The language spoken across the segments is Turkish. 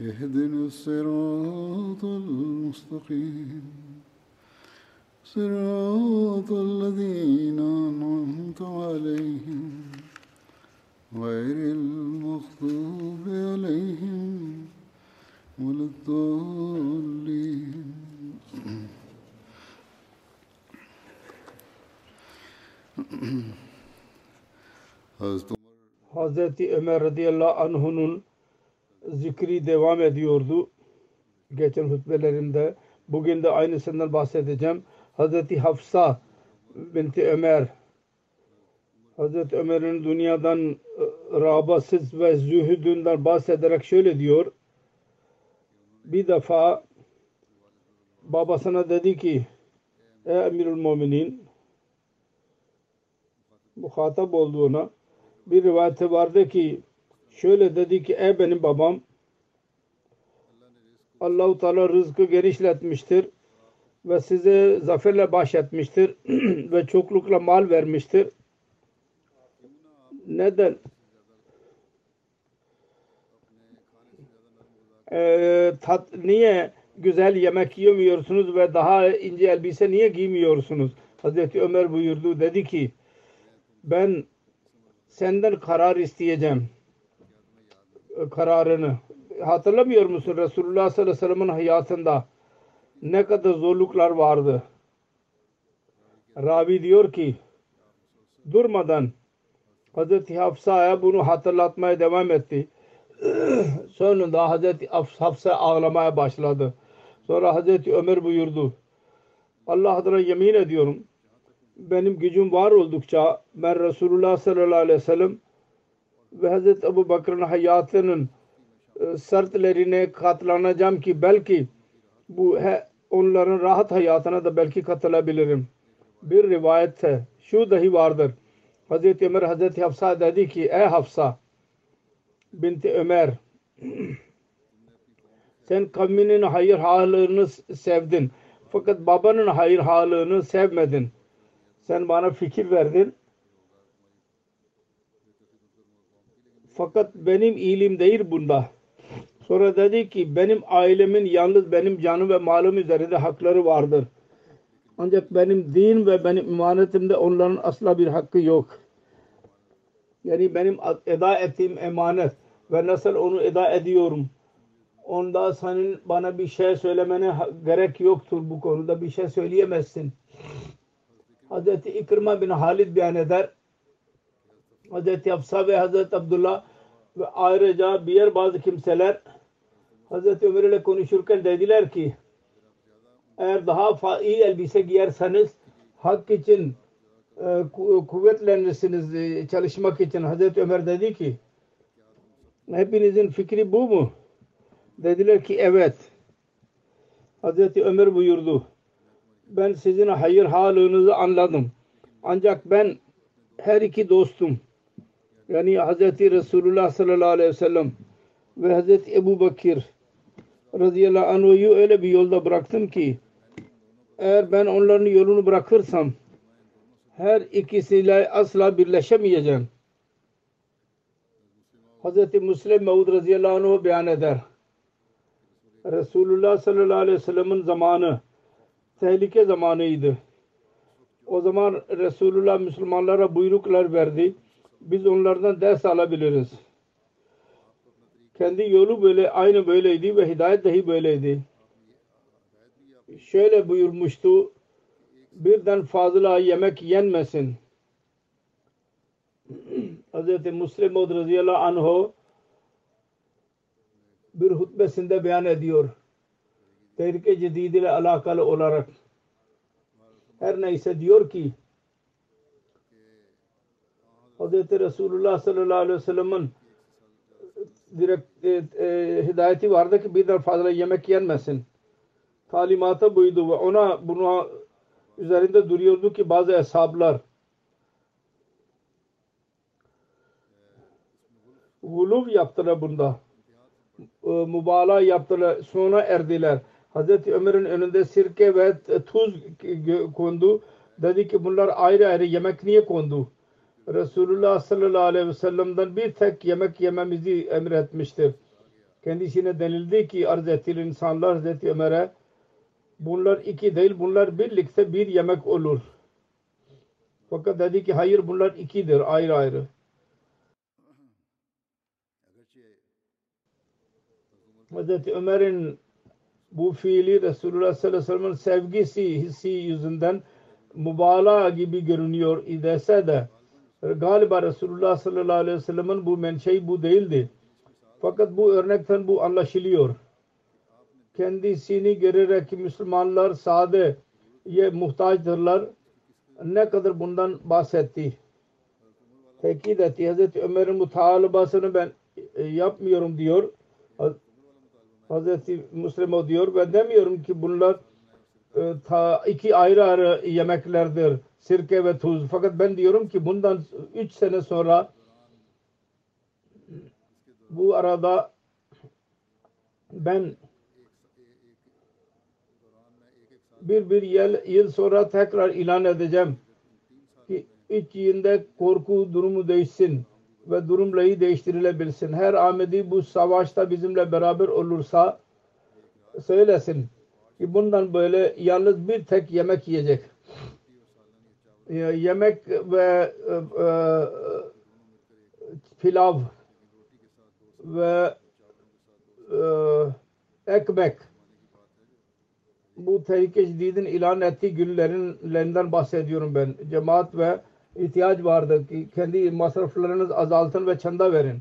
اهدنا الصراط المستقيم. صراط الذين أنعمت عليهم غير المغضوب عليهم ولا الضالين. Hazreti Hazreti Ömer radıyallahu anh'unun zikri devam ediyordu. Geçen hutbelerimde. Bugün de aynısından bahsedeceğim. Hazreti Hafsa binti Ömer Hazreti Ömer'in dünyadan e, rağbasız ve zühüdünden bahsederek şöyle diyor. Bir defa babasına dedi ki Ey Emirül Müminin muhatap olduğuna bir rivayette vardı ki şöyle dedi ki ey benim babam Allahu Teala rızkı genişletmiştir ve size zaferle bahşetmiştir ve çoklukla mal vermiştir. Neden? Ee, tat, niye güzel yemek yemiyorsunuz ve daha ince elbise niye giymiyorsunuz? Hazreti Ömer buyurdu dedi ki ben senden karar isteyeceğim kararını. Hatırlamıyor musun Resulullah sallallahu aleyhi ve sellem'in hayatında ne kadar zorluklar vardı. Ravi diyor ki durmadan Hazreti Hafsa'ya bunu hatırlatmaya devam etti. Sonunda Hazreti Hafsa ağlamaya başladı. Sonra Hazreti Ömer buyurdu. Allah adına yemin ediyorum benim gücüm var oldukça ben Resulullah sallallahu aleyhi ve sellem ve Hazreti Ebu Bakr'ın hayatının e, sertlerine katlanacağım ki belki bu he, onların rahat hayatına da belki katılabilirim. Bir rivayette şu dahi vardır. Hazreti Ömer Hazreti Hafsa dedi ki ey Hafsa binti Ömer sen kavminin hayır halını sevdin. Fakat babanın hayır halını sevmedin. Sen bana fikir verdin. Fakat benim iyiliğim değil bunda. Sonra dedi ki benim ailemin yalnız benim canım ve malım üzerinde hakları vardır. Ancak benim din ve benim emanetimde onların asla bir hakkı yok. Yani benim eda ettiğim emanet ve nasıl onu eda ediyorum. Onda senin bana bir şey söylemene gerek yoktur bu konuda. Bir şey söyleyemezsin. Hazreti İkrima bin Halid beyan eder. Hazreti Hafsa ve Hazreti Abdullah ve ayrıca diğer bazı kimseler Hazreti Ömer ile konuşurken dediler ki eğer daha iyi elbise giyerseniz hak için e, kuvvetlenirsiniz e, çalışmak için. Hazreti Ömer dedi ki hepinizin fikri bu mu? Dediler ki evet. Hazreti Ömer buyurdu. Ben sizin hayır halınızı anladım. Ancak ben her iki dostum yani Hazreti Resulullah sallallahu aleyhi ve sellem ve Hazreti Ebu Bakir radıyallahu anh'u öyle bir yolda bıraktım ki eğer ben onların yolunu bırakırsam her ikisiyle asla birleşemeyeceğim. Hazreti Müslim Mevud radıyallahu anh beyan eder. Resulullah sallallahu aleyhi ve sellem'in zamanı tehlike zamanıydı. O zaman Resulullah Müslümanlara buyruklar verdi. Biz onlardan ders alabiliriz. Kendi yolu böyle aynı böyleydi ve hidayet dahi böyleydi. Şöyle buyurmuştu. Birden fazla yemek yenmesin. Hz. Müslim Maud radıyallahu anhu bir hutbesinde beyan ediyor. Tehlike Cedid ile alakalı olarak her neyse diyor ki Hz. Resulullah sallallahu aleyhi ve sellem'in direkt e, e, hidayeti vardı ki birden fazla yemek yenmesin. Talimatı buydu ve ona buna üzerinde duruyordu ki bazı hesaplar guluv yaptılar bunda. E, mübalağa yaptılar. Sonra erdiler. Hazreti Ömer'in önünde sirke ve tuz kondu. Dedi ki bunlar ayrı ayrı yemek niye kondu? Resulullah sallallahu aleyhi ve sellem'den bir tek yemek yememizi emretmiştir. Kendisine denildi ki arz ettiği insanlar Hazreti Ömer'e bunlar iki değil bunlar birlikte bir yemek olur. Fakat dedi ki hayır bunlar ikidir ayrı ayrı. Hazreti Ömer'in bu fiili Resulullah sallallahu aleyhi ve sellem'in sevgisi hissi yüzünden mübalağa gibi görünüyor idese de galiba Resulullah sallallahu aleyhi ve sellem'in bu menşei bu değildi. Fakat bu örnekten bu anlaşılıyor. Kendisini görerek Müslümanlar sade ye muhtaçtırlar. Ne kadar bundan bahsetti. Tekit etti. Hazreti Ömer'in mutalabasını ben e, yapmıyorum diyor. Hazreti Müslim diyor. Ben demiyorum ki bunlar e, iki ayrı ayrı yemeklerdir. Sirke ve tuz. Fakat ben diyorum ki bundan üç sene sonra bu arada ben bir bir yıl, yıl sonra tekrar ilan edeceğim ki üç yılda korku durumu değişsin ve durumlayı değiştirilebilsin. Her Ahmedi bu savaşta bizimle beraber olursa söylesin ki bundan böyle yalnız bir tek yemek yiyecek. Yemek ve e, e, pilav ve e, ekmek bu tehlike cididin ilan ettiği günlerinden bahsediyorum ben. Cemaat ve ihtiyaç vardı ki kendi masraflarınız azaltın ve çanda verin.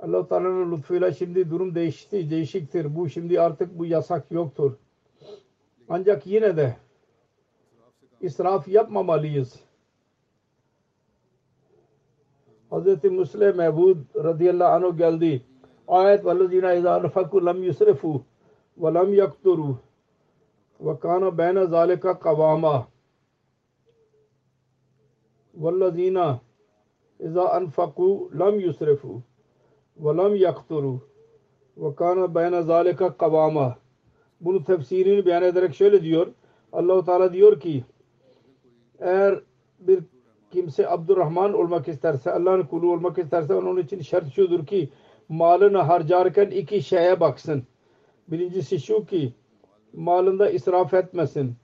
allah Teala'nın lütfuyla şimdi durum değişti, değişiktir. Bu şimdi artık bu yasak yoktur. Ancak yine de israf yapmamalıyız. Hz. Müslim Mevud radıyallahu anh'a geldi. Ayet vellezine izâ nefaku lem yusrifu ve lem yakturu ve kana beyne zâlika kavama vellezine izâ anfaku lem yusrifu ve lem yakturu ve kana beyne zâlika kavama bunu tefsirini beyan ederek şöyle diyor. Allah-u Teala diyor ki eğer bir kimse Abdurrahman olmak isterse, Allah'ın kulu olmak isterse onun için şart şudur ki malını harcarken iki şeye baksın. Birincisi şu ki malında israf etmesin.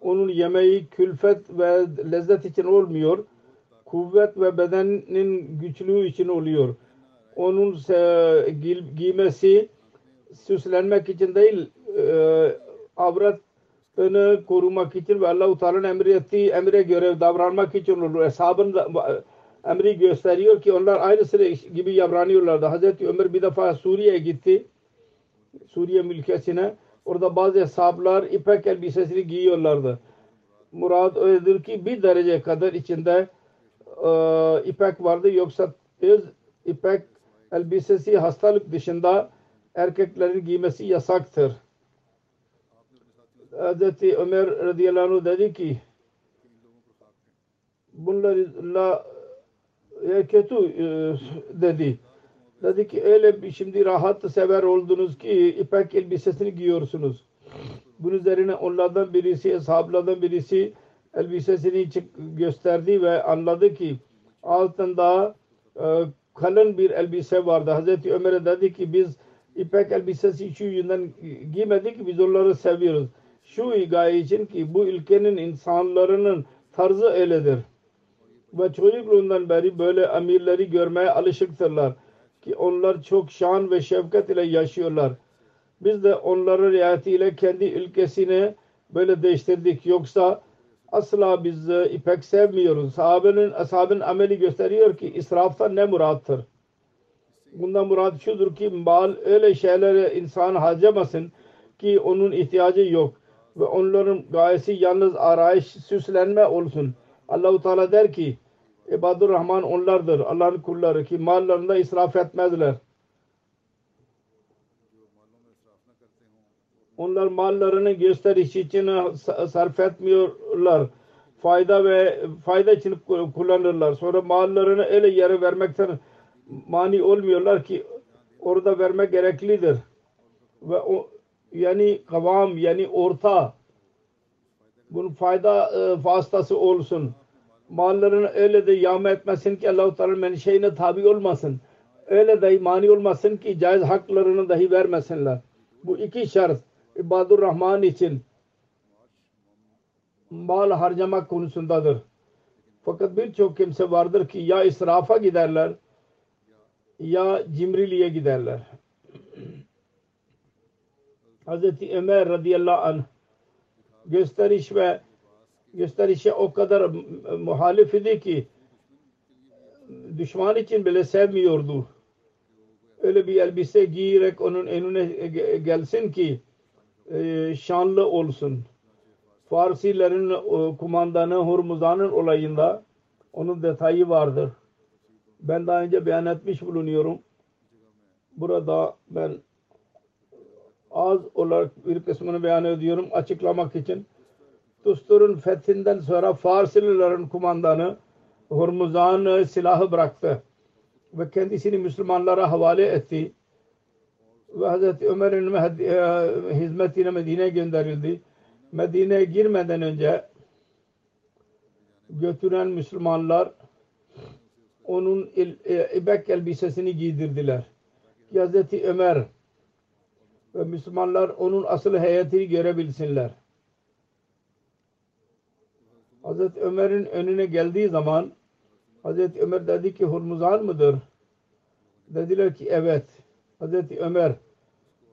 Onun yemeği külfet ve lezzet için olmuyor. Kuvvet ve bedenin güçlüğü için oluyor. Onun giymesi süslenmek için değil e, avratını korumak için ve Allah-u Teala'nın emrettiği emre göre davranmak için olur. Eshabın emri gösteriyor ki onlar aynısı gibi davranıyorlardı. Hazreti Ömer bir defa Suriye'ye gitti. Suriye mülkesine. Orada bazı hesaplar ipek elbisesini giyiyorlardı. Murad öyledir ki bir derece kadar içinde e, ipek vardı. Yoksa öz ipek elbisesi hastalık dışında erkeklerin giymesi yasaktır. Hazreti Ömer radıyallahu anh dedi ki bunlarla kötü e, dedi. Dedi ki öyle şimdi rahat sever oldunuz ki ipek elbisesini giyiyorsunuz. Bunun üzerine onlardan birisi, ashablardan birisi elbisesini gösterdi ve anladı ki altında e, kalın bir elbise vardı. Hazreti Ömer'e dedi ki biz ipek elbisesi şu yüzden giymedik biz onları seviyoruz. Şu gaye için ki bu ülkenin insanların tarzı öyledir. Ve çocukluğundan beri böyle emirleri görmeye alışıktırlar. ki onlar çok şan ve şefkat ile yaşıyorlar. Biz de onların riayetiyle kendi ülkesini böyle değiştirdik. Yoksa asla biz ipek sevmiyoruz. Sahabenin, ashabın ameli gösteriyor ki israftan ne murattır? Bundan murat şudur ki mal öyle şeylere insan harcamasın ki onun ihtiyacı yok. Ve onların gayesi yalnız arayış, süslenme olsun. Allahu Teala der ki İbadur Rahman onlardır. Allah'ın kulları ki mallarında israf etmezler. Onlar mallarını gösteriş için sarf etmiyorlar. Fayda ve fayda için kullanırlar. Sonra mallarını öyle yere vermekten mani olmuyorlar ki orada vermek gereklidir. Ve o yani kavam yani orta bunun fayda e, vasıtası olsun. Mallarını öyle de yağma etmesin ki Allah-u Teala menşeine tabi olmasın. Öyle de mani olmasın ki caiz haklarını dahi vermesinler. Bu iki şart İbadur Rahman için mal harcamak konusundadır. Fakat birçok kimse vardır ki ya israfa giderler ya cimriliğe giderler. Hazreti Ömer radıyallahu anh gösteriş ve gösterişe o kadar muhalif idi ki düşman için bile sevmiyordu. Öyle bir elbise giyerek onun önüne gelsin ki e, şanlı olsun. Farsilerin e, kumandanı Hurmuzan'ın olayında onun detayı vardır. Ben daha önce beyan etmiş bulunuyorum. Burada ben az olarak bir kısmını beyan ediyorum açıklamak için. Tustur'un fethinden sonra Farsililerin kumandanı Hurmuzan silahı bıraktı ve kendisini Müslümanlara havale etti ve Hazreti Ömer'in e, hizmetine Medine'ye gönderildi. Medine'ye girmeden önce götüren Müslümanlar onun il, e, ibek elbisesini giydirdiler. Hazreti Ömer ve Müslümanlar onun asıl heyetini görebilsinler. Hazreti Ömer'in önüne geldiği zaman Hazreti Ömer dedi ki Hurmuzan mıdır? Dediler ki evet. Hazreti Ömer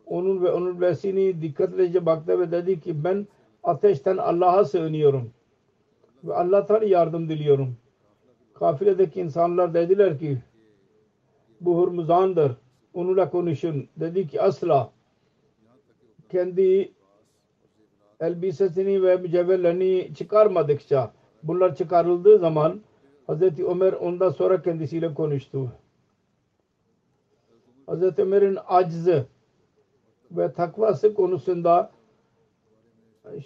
onun ve onun vesini dikkatlice baktı ve dedi ki ben ateşten Allah'a sığınıyorum. Ve Allah'tan yardım diliyorum. Kafiledeki insanlar dediler ki bu Hurmuzan'dır. Onunla konuşun. Dedi ki asla kendi elbisesini ve mücevherlerini çıkarmadıkça bunlar çıkarıldığı zaman Hazreti Ömer ondan sonra kendisiyle konuştu. Hazreti Ömer'in aczı ve takvası konusunda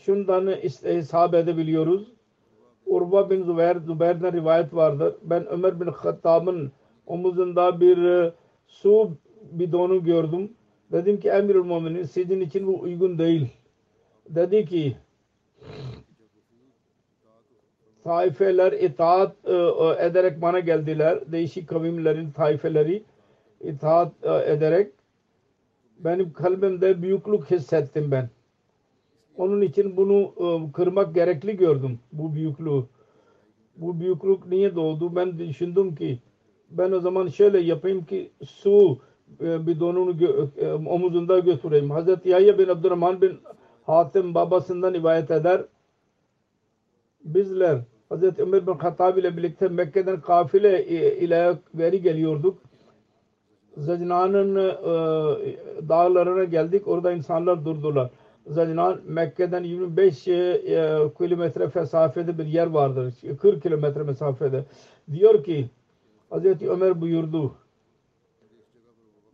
şundan hesap edebiliyoruz. Urba bin Zübeyir, Zübeyir'den rivayet vardır. Ben Ömer bin Hattab'ın omuzunda bir su bidonu gördüm. Dedim ki emirül müminin sizin için bu uygun değil. Dedi ki taifeler itaat e, e, ederek bana geldiler. Değişik kavimlerin taifeleri itaat ederek benim kalbimde büyüklük hissettim ben. Onun için bunu kırmak gerekli gördüm. Bu büyüklüğü. Bu büyüklük niye doğdu? Ben düşündüm ki ben o zaman şöyle yapayım ki su bidonunu gö omuzunda götüreyim. Hazreti Yahya bin Abdurrahman bin Hatim babasından rivayet eder. Bizler Hazreti Ömer bin Hattab ile birlikte Mekke'den kafile ile veri geliyorduk. Zacnan'ın e, dağlarına geldik. Orada insanlar durdular. Zacnan Mekke'den 25 e, kilometre mesafede bir yer vardır. 40 kilometre mesafede. Diyor ki Hazreti Ömer buyurdu.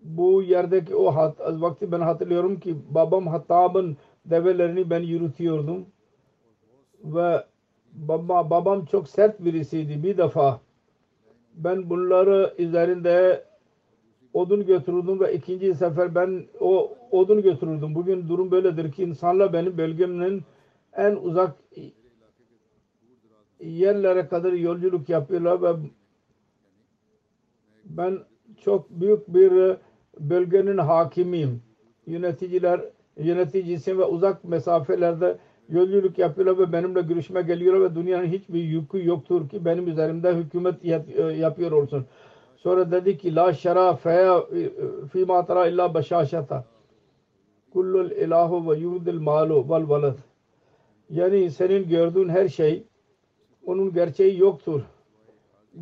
Bu yerdeki o hat, vakti ben hatırlıyorum ki babam Hattab'ın develerini ben yürütüyordum. Ve baba, babam çok sert birisiydi. Bir defa ben bunları üzerinde odun götürürdüm ve ikinci sefer ben o odun götürürdüm. Bugün durum böyledir ki insanlar benim bölgemin en uzak yerlere kadar yolculuk yapıyorlar ve ben çok büyük bir bölgenin hakimiyim. Yöneticiler yöneticisiyim ve uzak mesafelerde yolculuk yapıyorlar ve benimle görüşme geliyorlar ve dünyanın hiçbir yükü yoktur ki benim üzerimde hükümet yapıyor olsun. Sonra dedi ki la şera feya fi ma tara illa başaşata. Kullul ilahu ve yudil malu vel velad. Yani senin gördüğün her şey onun gerçeği yoktur.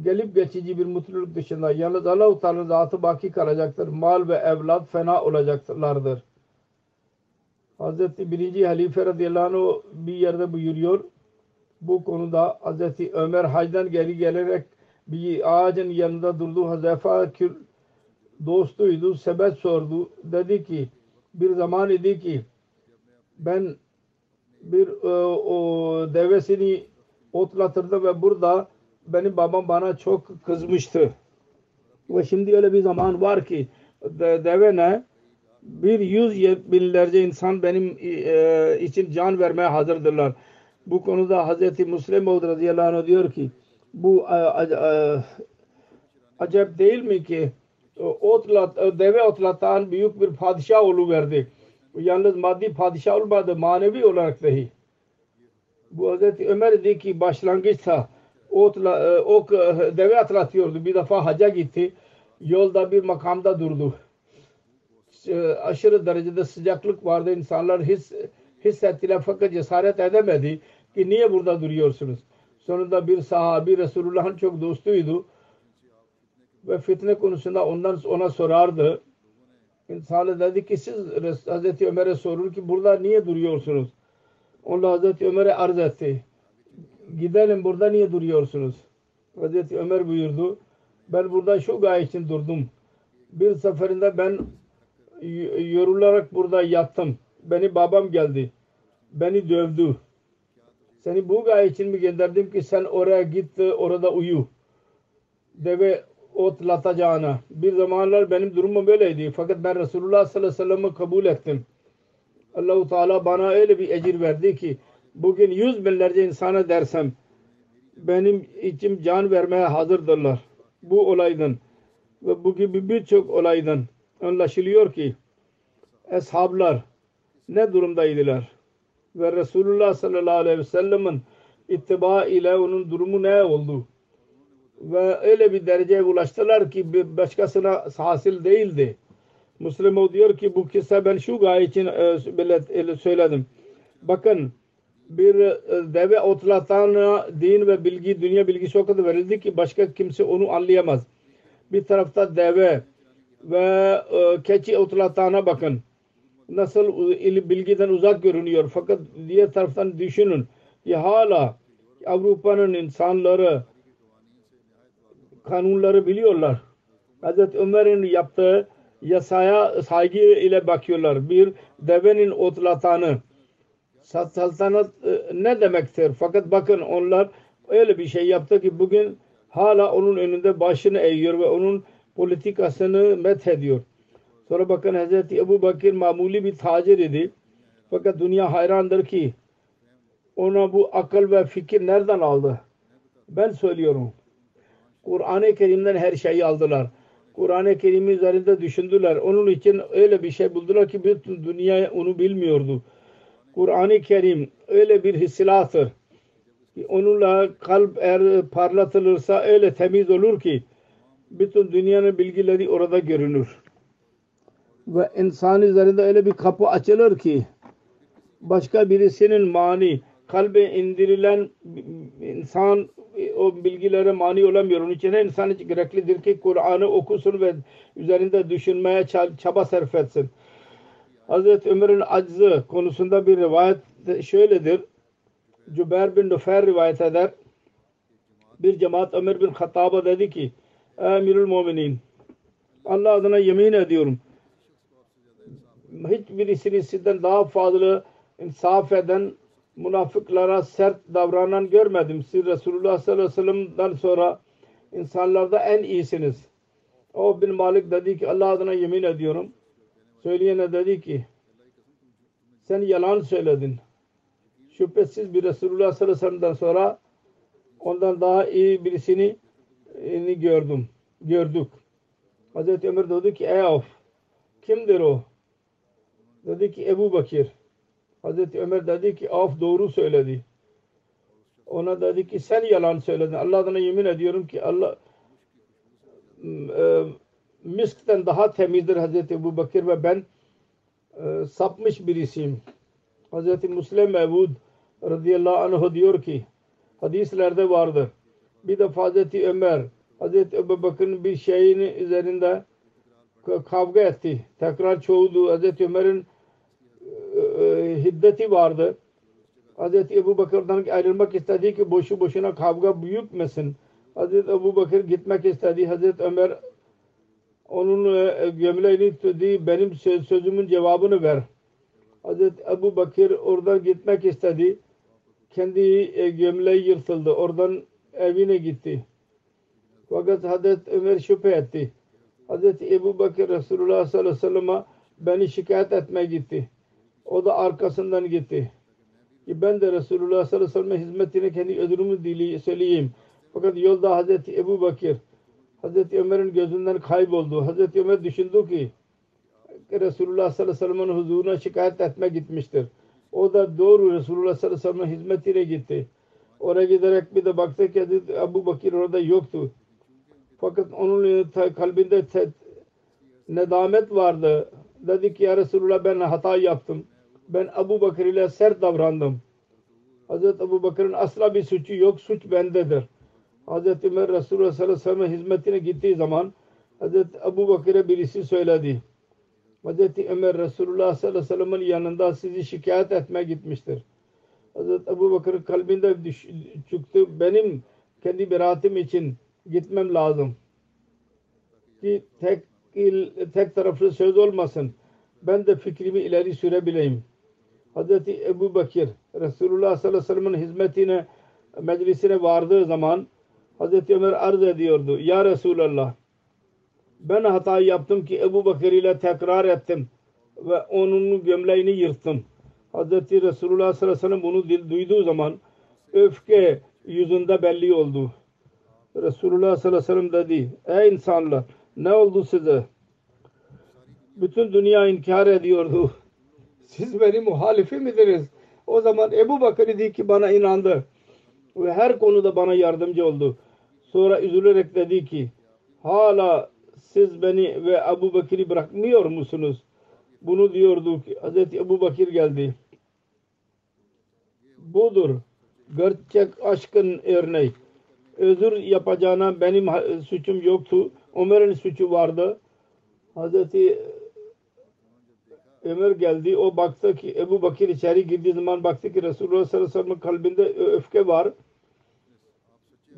Gelip geçici bir mutluluk dışında yalnız Allah-u Teala zatı baki kalacaktır. Mal ve evlat fena olacaklardır. Hazreti birinci halife radıyallahu anh bir yerde buyuruyor. Bu konuda Hazreti Ömer hacdan geri gelerek bir ağacın yanında durdu. Hazrefa dostuydu. Sebep sordu. Dedi ki bir zaman idi ki ben bir e, o devesini otlatırdı ve burada benim babam bana çok kızmıştı. Ve şimdi öyle bir zaman var ki de, deve ne? Bir yüz binlerce insan benim e, için can vermeye hazırdırlar. Bu konuda Hazreti Müslim radıyallahu anh diyor ki bu e, e, acayip değil mi ki otlat, deve otlatan büyük bir padişah oluverdi. Yalnız maddi padişah olmadı manevi olarak dahi. Bu Hazreti Ömer dedi ki başlangıçta otla, ok deve atlatıyordu. Bir defa haca gitti. Yolda bir makamda durdu. Aşırı derecede sıcaklık vardı. İnsanlar his, hissettiler fakat cesaret edemedi ki niye burada duruyorsunuz? Sonunda bir sahabi Resulullah'ın çok dostuydu. Ve fitne konusunda ondan ona sorardı. İnsanlar dedi ki siz Hazreti Ömer'e sorur ki burada niye duruyorsunuz? Onlar Hazreti Ömer'e arz etti. Gidelim burada niye duruyorsunuz? Hazreti Ömer buyurdu. Ben burada şu gaye için durdum. Bir seferinde ben yorularak burada yattım. Beni babam geldi. Beni dövdü. Seni bu gaye için mi gönderdim ki sen oraya git orada uyu. Deve otlatacağına. Bir zamanlar benim durumum böyleydi. Fakat ben Resulullah sallallahu aleyhi ve sellem'i kabul ettim. Allahu Teala bana öyle bir ecir verdi ki bugün yüz binlerce insana dersem benim içim can vermeye hazırdırlar. Bu olaydan ve bu gibi birçok olaydan anlaşılıyor ki eshablar ne durumdaydılar ve Resulullah sallallahu aleyhi ve sellem'in ittiba ile onun durumu ne oldu ve öyle bir dereceye ulaştılar ki bir başkasına hasıl değildi. Müslim diyor ki bu kısa ben şu gaye için e, söyledim. Bakın bir e, deve otlatan din ve bilgi, dünya bilgisi o kadar verildi ki başka kimse onu anlayamaz. Bir tarafta deve ve e, keçi otlatana bakın. Nasıl bilgiden uzak görünüyor. Fakat diğer taraftan düşünün ki hala Avrupa'nın insanları kanunları biliyorlar. Hazreti Ömer'in yaptığı yasaya saygı ile bakıyorlar. Bir devenin otlatanı saltanat e, ne demektir? Fakat bakın onlar öyle bir şey yaptı ki bugün hala onun önünde başını eğiyor ve onun politikasını met ediyor. Sonra bakın Hazreti Ebu Bakir mamuli bir tacir idi. Fakat dünya hayrandır ki ona bu akıl ve fikir nereden aldı? Ben söylüyorum. Kur'an-ı Kerim'den her şeyi aldılar. Kur'an-ı Kerim üzerinde düşündüler. Onun için öyle bir şey buldular ki bütün dünya onu bilmiyordu. Kur'an-ı Kerim öyle bir hissilattır. Ki onunla kalp eğer parlatılırsa öyle temiz olur ki bütün dünyanın bilgileri orada görünür. Ve insan üzerinde öyle bir kapı açılır ki başka birisinin mani kalbe indirilen insan o bilgilere mani olamıyor. Onun için insan için gereklidir ki Kur'an'ı okusun ve üzerinde düşünmeye çaba sarf etsin. Hazreti Ömer'in aczı konusunda bir rivayet şöyledir. Cübeyr bin Nufer rivayet eder. Bir cemaat Ömer bin Hattab'a dedi ki Emirül Muminin Allah adına yemin ediyorum hiçbirisini sizden daha fazla insaf eden münafıklara sert davranan görmedim. Siz Resulullah sallallahu aleyhi ve sellem'den sonra insanlarda en iyisiniz. O bin Malik dedi ki Allah adına yemin ediyorum. Söyleyene dedi ki sen yalan söyledin. Şüphesiz bir Resulullah sallallahu aleyhi ve sellem'den sonra ondan daha iyi birisini gördüm. Gördük. Hazreti Ömer dedi ki ey of kimdir o? Dedi ki Ebu Bakir. Hazreti Ömer dedi ki af doğru söyledi. Ona dedi ki sen yalan söyledin. Allah adına yemin ediyorum ki Allah miskten daha temizdir Hazreti Ebu Bakır ve ben e, sapmış birisiyim. Hazreti Müslim Mevud radıyallahu anh diyor ki hadislerde vardır. Bir de Hazreti Ömer Hazreti Ebu Bakır'ın bir şeyin üzerinde kavga etti. Tekrar çoğuldu. Hazreti Ömer'in e, e, hiddeti vardı. Hazreti Ebu Bakır'dan ayrılmak istedi ki boşu boşuna kavga büyütmesin. Hazreti Ebu Bakır gitmek istedi. Hazreti Ömer onun e, gömleğini tuttu. Benim sözümün cevabını ver. Hazreti Ebu Bakır oradan gitmek istedi. Kendi e, gömleği yırtıldı. Oradan evine gitti. Fakat Hazreti Ömer şüphe etti. Hazreti Ebu Bakır Resulullah sallallahu aleyhi ve sellem'e beni şikayet etmeye gitti. O da arkasından gitti. Ki ben de Resulullah sallallahu aleyhi ve sellem'e hizmetine kendi ödülümü dili söyleyeyim. Fakat yolda Hazreti Ebu Bakır Hazreti Ömer'in gözünden kayboldu. Hazreti Ömer düşündü ki Resulullah sallallahu aleyhi ve sellem'in huzuruna şikayet etme gitmiştir. O da doğru Resulullah sallallahu aleyhi ve sellem'in hizmetine gitti. Oraya giderek bir de baktı ki Hazreti Ebu Bakır orada yoktu. Fakat onun kalbinde nedamet vardı. Dedi ki ya Resulullah ben hata yaptım. Ben Ebu Bakır ile sert davrandım. Hazreti Ebu Bakır'ın asla bir suçu yok. Suç bendedir. Hazreti Ömer Resulullah sallallahu aleyhi ve sellem hizmetine gittiği zaman Hazreti Ebu Bakır'a birisi söyledi. Hazreti Ömer Resulullah sallallahu aleyhi ve sellem'in yanında sizi şikayet etmeye gitmiştir. Hazreti Ebu Bakır kalbinde düş, çıktı. Benim kendi beraatım için gitmem lazım. Ki tek, tek taraflı söz olmasın. Ben de fikrimi ileri sürebileyim. Hazreti Ebu Bakır Resulullah sallallahu aleyhi ve sellem'in hizmetine meclisine vardığı zaman Hazreti Ömer arz ediyordu. Ya Resulallah ben hata yaptım ki Ebu Bakır ile tekrar ettim ve onun gömleğini yırttım. Hazreti Resulullah sallallahu aleyhi ve sellem bunu duyduğu zaman öfke yüzünde belli oldu. Resulullah sallallahu aleyhi ve sellem dedi ey insanlar ne oldu size? Bütün dünya inkar ediyordu. Siz benim muhalifi midiniz? O zaman Ebu Bakır dedi ki bana inandı. Ve her konuda bana yardımcı oldu. Sonra üzülerek dedi ki hala siz beni ve Ebu Bakır'ı bırakmıyor musunuz? Bunu diyordu ki Hz. Ebu Bakır geldi. Budur. Gerçek aşkın örneği. Özür yapacağına benim suçum yoktu. Ömer'in suçu vardı. Hazreti Ömer geldi. O baktı ki Ebu Bakır içeri girdiği zaman baktı ki Resulullah sallallahu aleyhi ve sellem'in kalbinde öfke var.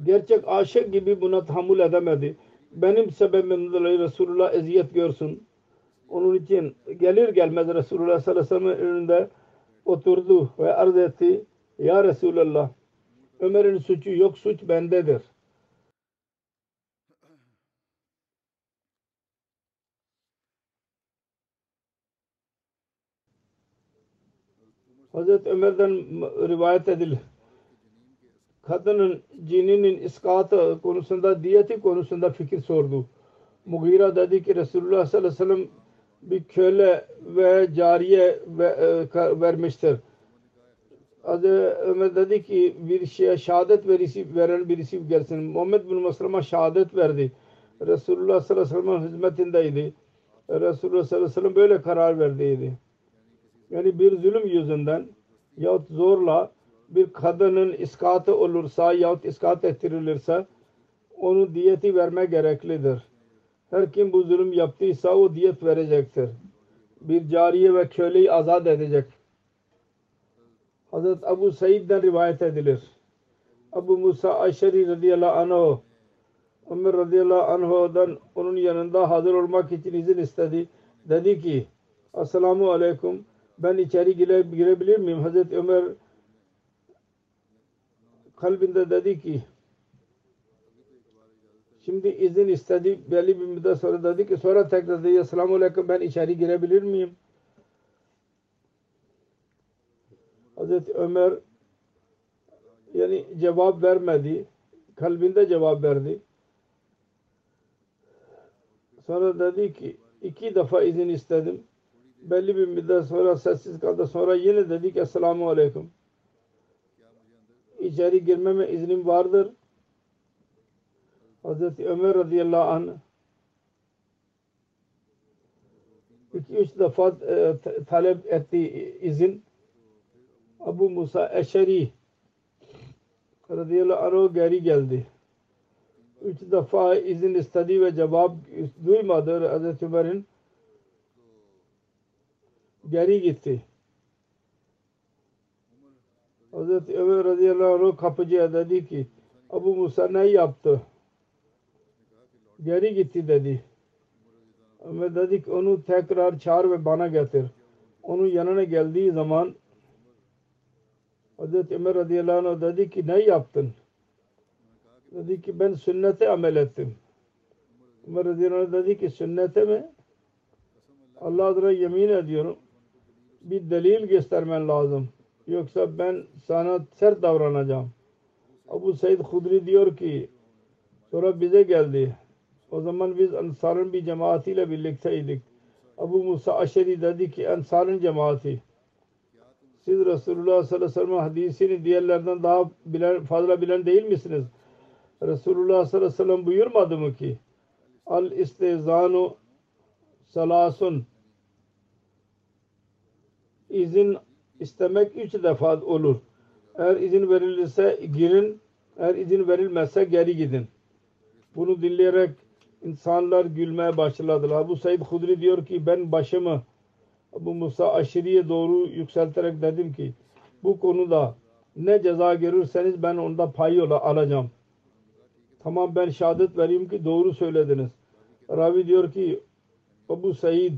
Gerçek aşık gibi buna tahammül edemedi. Benim sebebimden dolayı Resulullah eziyet görsün. Onun için gelir gelmez Resulullah sallallahu aleyhi ve sellem'in önünde oturdu ve arz etti. Ya Resulallah Ömer'in suçu yok suç bendedir. Hazreti Ömer'den rivayet edilir. Kadının cininin iskatı konusunda, diyeti konusunda fikir sordu. Mughira dedi ki Resulullah sallallahu aleyhi ve sellem bir köle ve cariye vermiştir. Hazreti Ömer dedi ki bir şeye şehadet verisi, veren birisi gelsin. Muhammed bin Maslama şehadet verdi. Resulullah sallallahu aleyhi ve sellem hizmetindeydi. Resulullah sallallahu aleyhi ve sellem böyle karar verdiydi. Yani bir zulüm yüzünden yahut zorla bir kadının iskatı olursa yahut iskat ettirilirse onun diyeti verme gereklidir. Her kim bu zulüm yaptıysa o diyet verecektir. Bir cariye ve köleyi azat edecek. Hazret Abu Said'den rivayet edilir. Abu Musa Aşeri radıyallahu anh Ömer radıyallahu anh'dan onun yanında hazır olmak için izin istedi. Dedi ki Esselamu Aleyküm ben içeri gire, girebilir miyim? Hazreti Ömer kalbinde dedi ki şimdi izin istedi belli bir müddet sonra dedi ki sonra tekrar dedi Esselamu Aleyküm ben içeri girebilir miyim? Hazreti Ömer yani cevap vermedi. Kalbinde cevap verdi. Sonra dedi ki iki defa izin istedim. Belli bir müddet sonra sessiz kaldı. Sonra yine dedi ki Esselamu Aleyküm içeri girmeme iznim vardır. Hazreti Ömer radıyallahu anh iki üç defa e, talep etti izin. Abu Musa Eşeri radıyallahu anh geri geldi. Üç defa izin istedi ve cevap duymadı Hazreti Ömer'in geri gitti. Hazreti Ömer radıyallahu anh kapıcıya dedi ki Abu Musa ne yaptı? Geri gitti dedi. Ömer dedi ki onu tekrar çağır ve bana getir. Onun yanına geldiği zaman Hazreti Ömer radıyallahu anh dedi ki ne yaptın? Dedi ki ben sünnete amel ettim. Ömer radıyallahu anh dedi ki sünnete mi? Allah adına yemin ediyorum bir delil göstermen lazım. Yoksa ben sana sert davranacağım. Abu Said Hudri diyor ki sonra bize geldi. O zaman biz Ansar'ın bir cemaatiyle birlikteydik. Abu Musa Aşeri dedi ki Ansar'ın cemaati. Siz Resulullah sallallahu aleyhi ve sellem hadisini diğerlerden daha bilen, fazla bilen değil misiniz? Resulullah sallallahu aleyhi ve sellem buyurmadı mı ki Al istezanu salasun izin istemek üç defa olur. Eğer izin verilirse girin, eğer izin verilmezse geri gidin. Bunu dinleyerek insanlar gülmeye başladılar. Abu Said Hudri diyor ki ben başımı Abu Musa aşırıya doğru yükselterek dedim ki bu konuda ne ceza görürseniz ben onda pay alacağım. Tamam ben şehadet vereyim ki doğru söylediniz. Ravi diyor ki Abu Said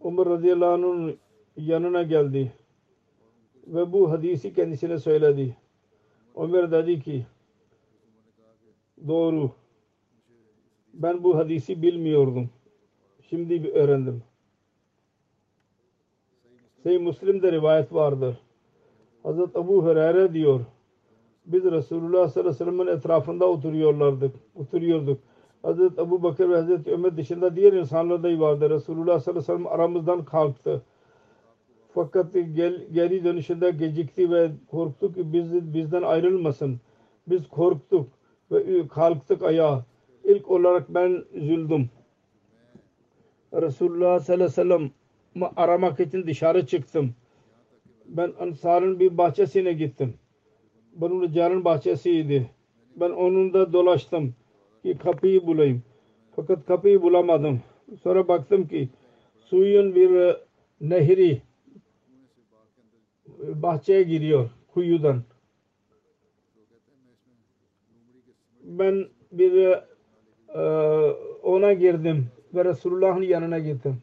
Umar radıyallahu anh'ın yanına geldi ve bu hadisi kendisine söyledi. Ömer dedi ki doğru ben bu hadisi bilmiyordum. Şimdi bir öğrendim. Sahih Müslim'de rivayet vardır. Hazreti Ebu Hureyre diyor. Biz Resulullah sallallahu aleyhi ve sellem'in etrafında oturuyorlardık. Oturuyorduk. Hazreti Ebu Bakır ve Hazreti Ömer dışında diğer insanlar da vardı. Resulullah sallallahu aleyhi ve sellem aramızdan kalktı. Fakat gel, geri dönüşünde gecikti ve korktuk ki biz, bizden ayrılmasın. Biz korktuk ve kalktık ayağa. İlk olarak ben üzüldüm. Resulullah sallallahu aleyhi ve sellem aramak için dışarı çıktım. Ben Ansar'ın bir bahçesine gittim. Bunun Ricar'ın bahçesiydi. Ben onun da dolaştım ki kapıyı bulayım. Fakat kapıyı bulamadım. Sonra baktım ki suyun bir nehri bahçeye giriyor kuyudan. Ben bir e, ona girdim ve Resulullah'ın yanına gittim.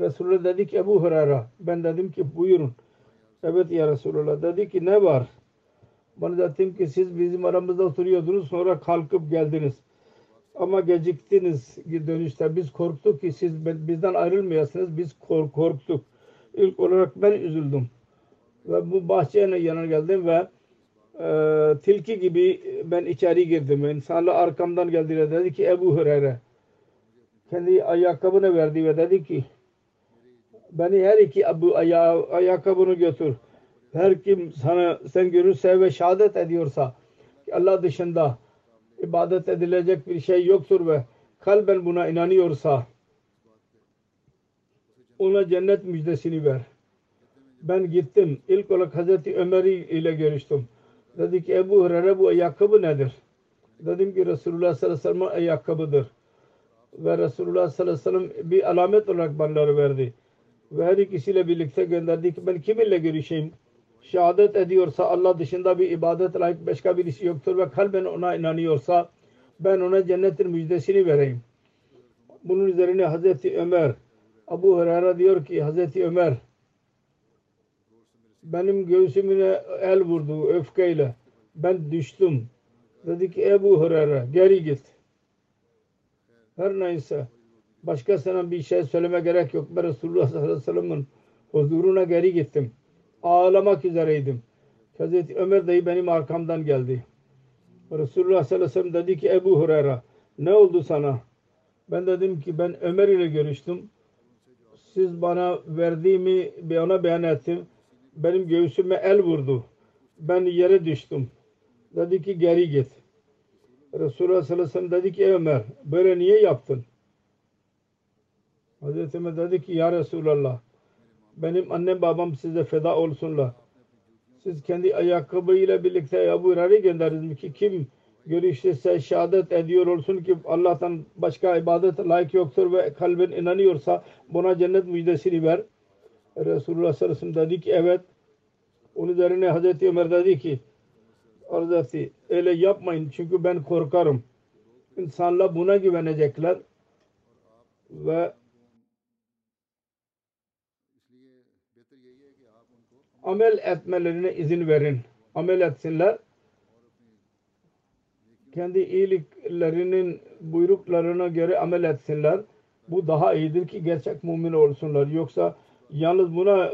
Resulullah dedi ki Ebu Hureyre ben dedim ki buyurun. Evet ya Resulullah dedi ki ne var? Bana dedim ki siz bizim aramızda oturuyordunuz sonra kalkıp geldiniz. Ama geciktiniz dönüşte. Biz korktuk ki siz bizden ayrılmayasınız. Biz kork korktuk. İlk olarak ben üzüldüm. Ve bu bahçenin yanına geldim ve e, tilki gibi ben içeri girdim. İnsanlar arkamdan geldiler. Dedi ki Ebu Hureyre kendi ayakkabını verdi ve dedi ki beni her iki bu aya ayakkabını götür. Her kim sana sen görürse ve şehadet ediyorsa ki Allah dışında ibadet edilecek bir şey yoktur ve kalben buna inanıyorsa ona cennet müjdesini ver. Ben gittim. İlk olarak Hazreti Ömer ile görüştüm. Dedi ki Ebu Hureyre bu ayakkabı nedir? Dedim ki Resulullah sallallahu aleyhi ve sellem ayakkabıdır. Ve Resulullah sallallahu aleyhi ve sellem bir alamet olarak bana verdi. Ve her ikisiyle birlikte gönderdi ki ben kiminle görüşeyim? Şehadet ediyorsa Allah dışında bir ibadet layık başka birisi yoktur ve kalben ona inanıyorsa ben ona cennetin müjdesini vereyim. Bunun üzerine Hazreti Ömer Abu Hurayra diyor ki Hazreti Ömer benim göğsümüne el vurdu öfkeyle. Ben düştüm. Dedi ki Ebu Hureyre geri git. Her neyse başkasına bir şey söyleme gerek yok. Ben Resulullah sallallahu aleyhi ve sellem'in huzuruna geri gittim. Ağlamak üzereydim. Hazreti Ömer dayı benim arkamdan geldi. Resulullah sallallahu aleyhi ve sellem dedi ki Ebu Hureyre ne oldu sana? Ben dedim ki ben Ömer ile görüştüm. Siz bana verdiğimi ona beyan ettim. Benim göğsüme el vurdu. Ben yere düştüm. Dedi ki geri git. Resulullah sallallahu aleyhi ve sellem dedi ki Ömer böyle niye yaptın? Hazreti Ömer dedi ki ya Resulallah benim annem babam size feda olsunlar. Siz kendi ayakkabıyla birlikte Ebu Hureyre'yi gönderdiniz ki kim görüşürse şehadet ediyor olsun ki Allah'tan başka ibadet layık yoktur ve kalbin inanıyorsa buna cennet müjdesini ver. Resulullah sallallahu aleyhi ve sellem dedi ki evet. Onun üzerine Hazreti Ömer dedi ki arz etti. Öyle yapmayın çünkü ben korkarım. İnsanlar buna güvenecekler ve amel etmelerine izin verin. Amel etsinler. Kendi iyiliklerinin buyruklarına göre amel etsinler. Bu daha iyidir ki gerçek mümin olsunlar. Yoksa yalnız buna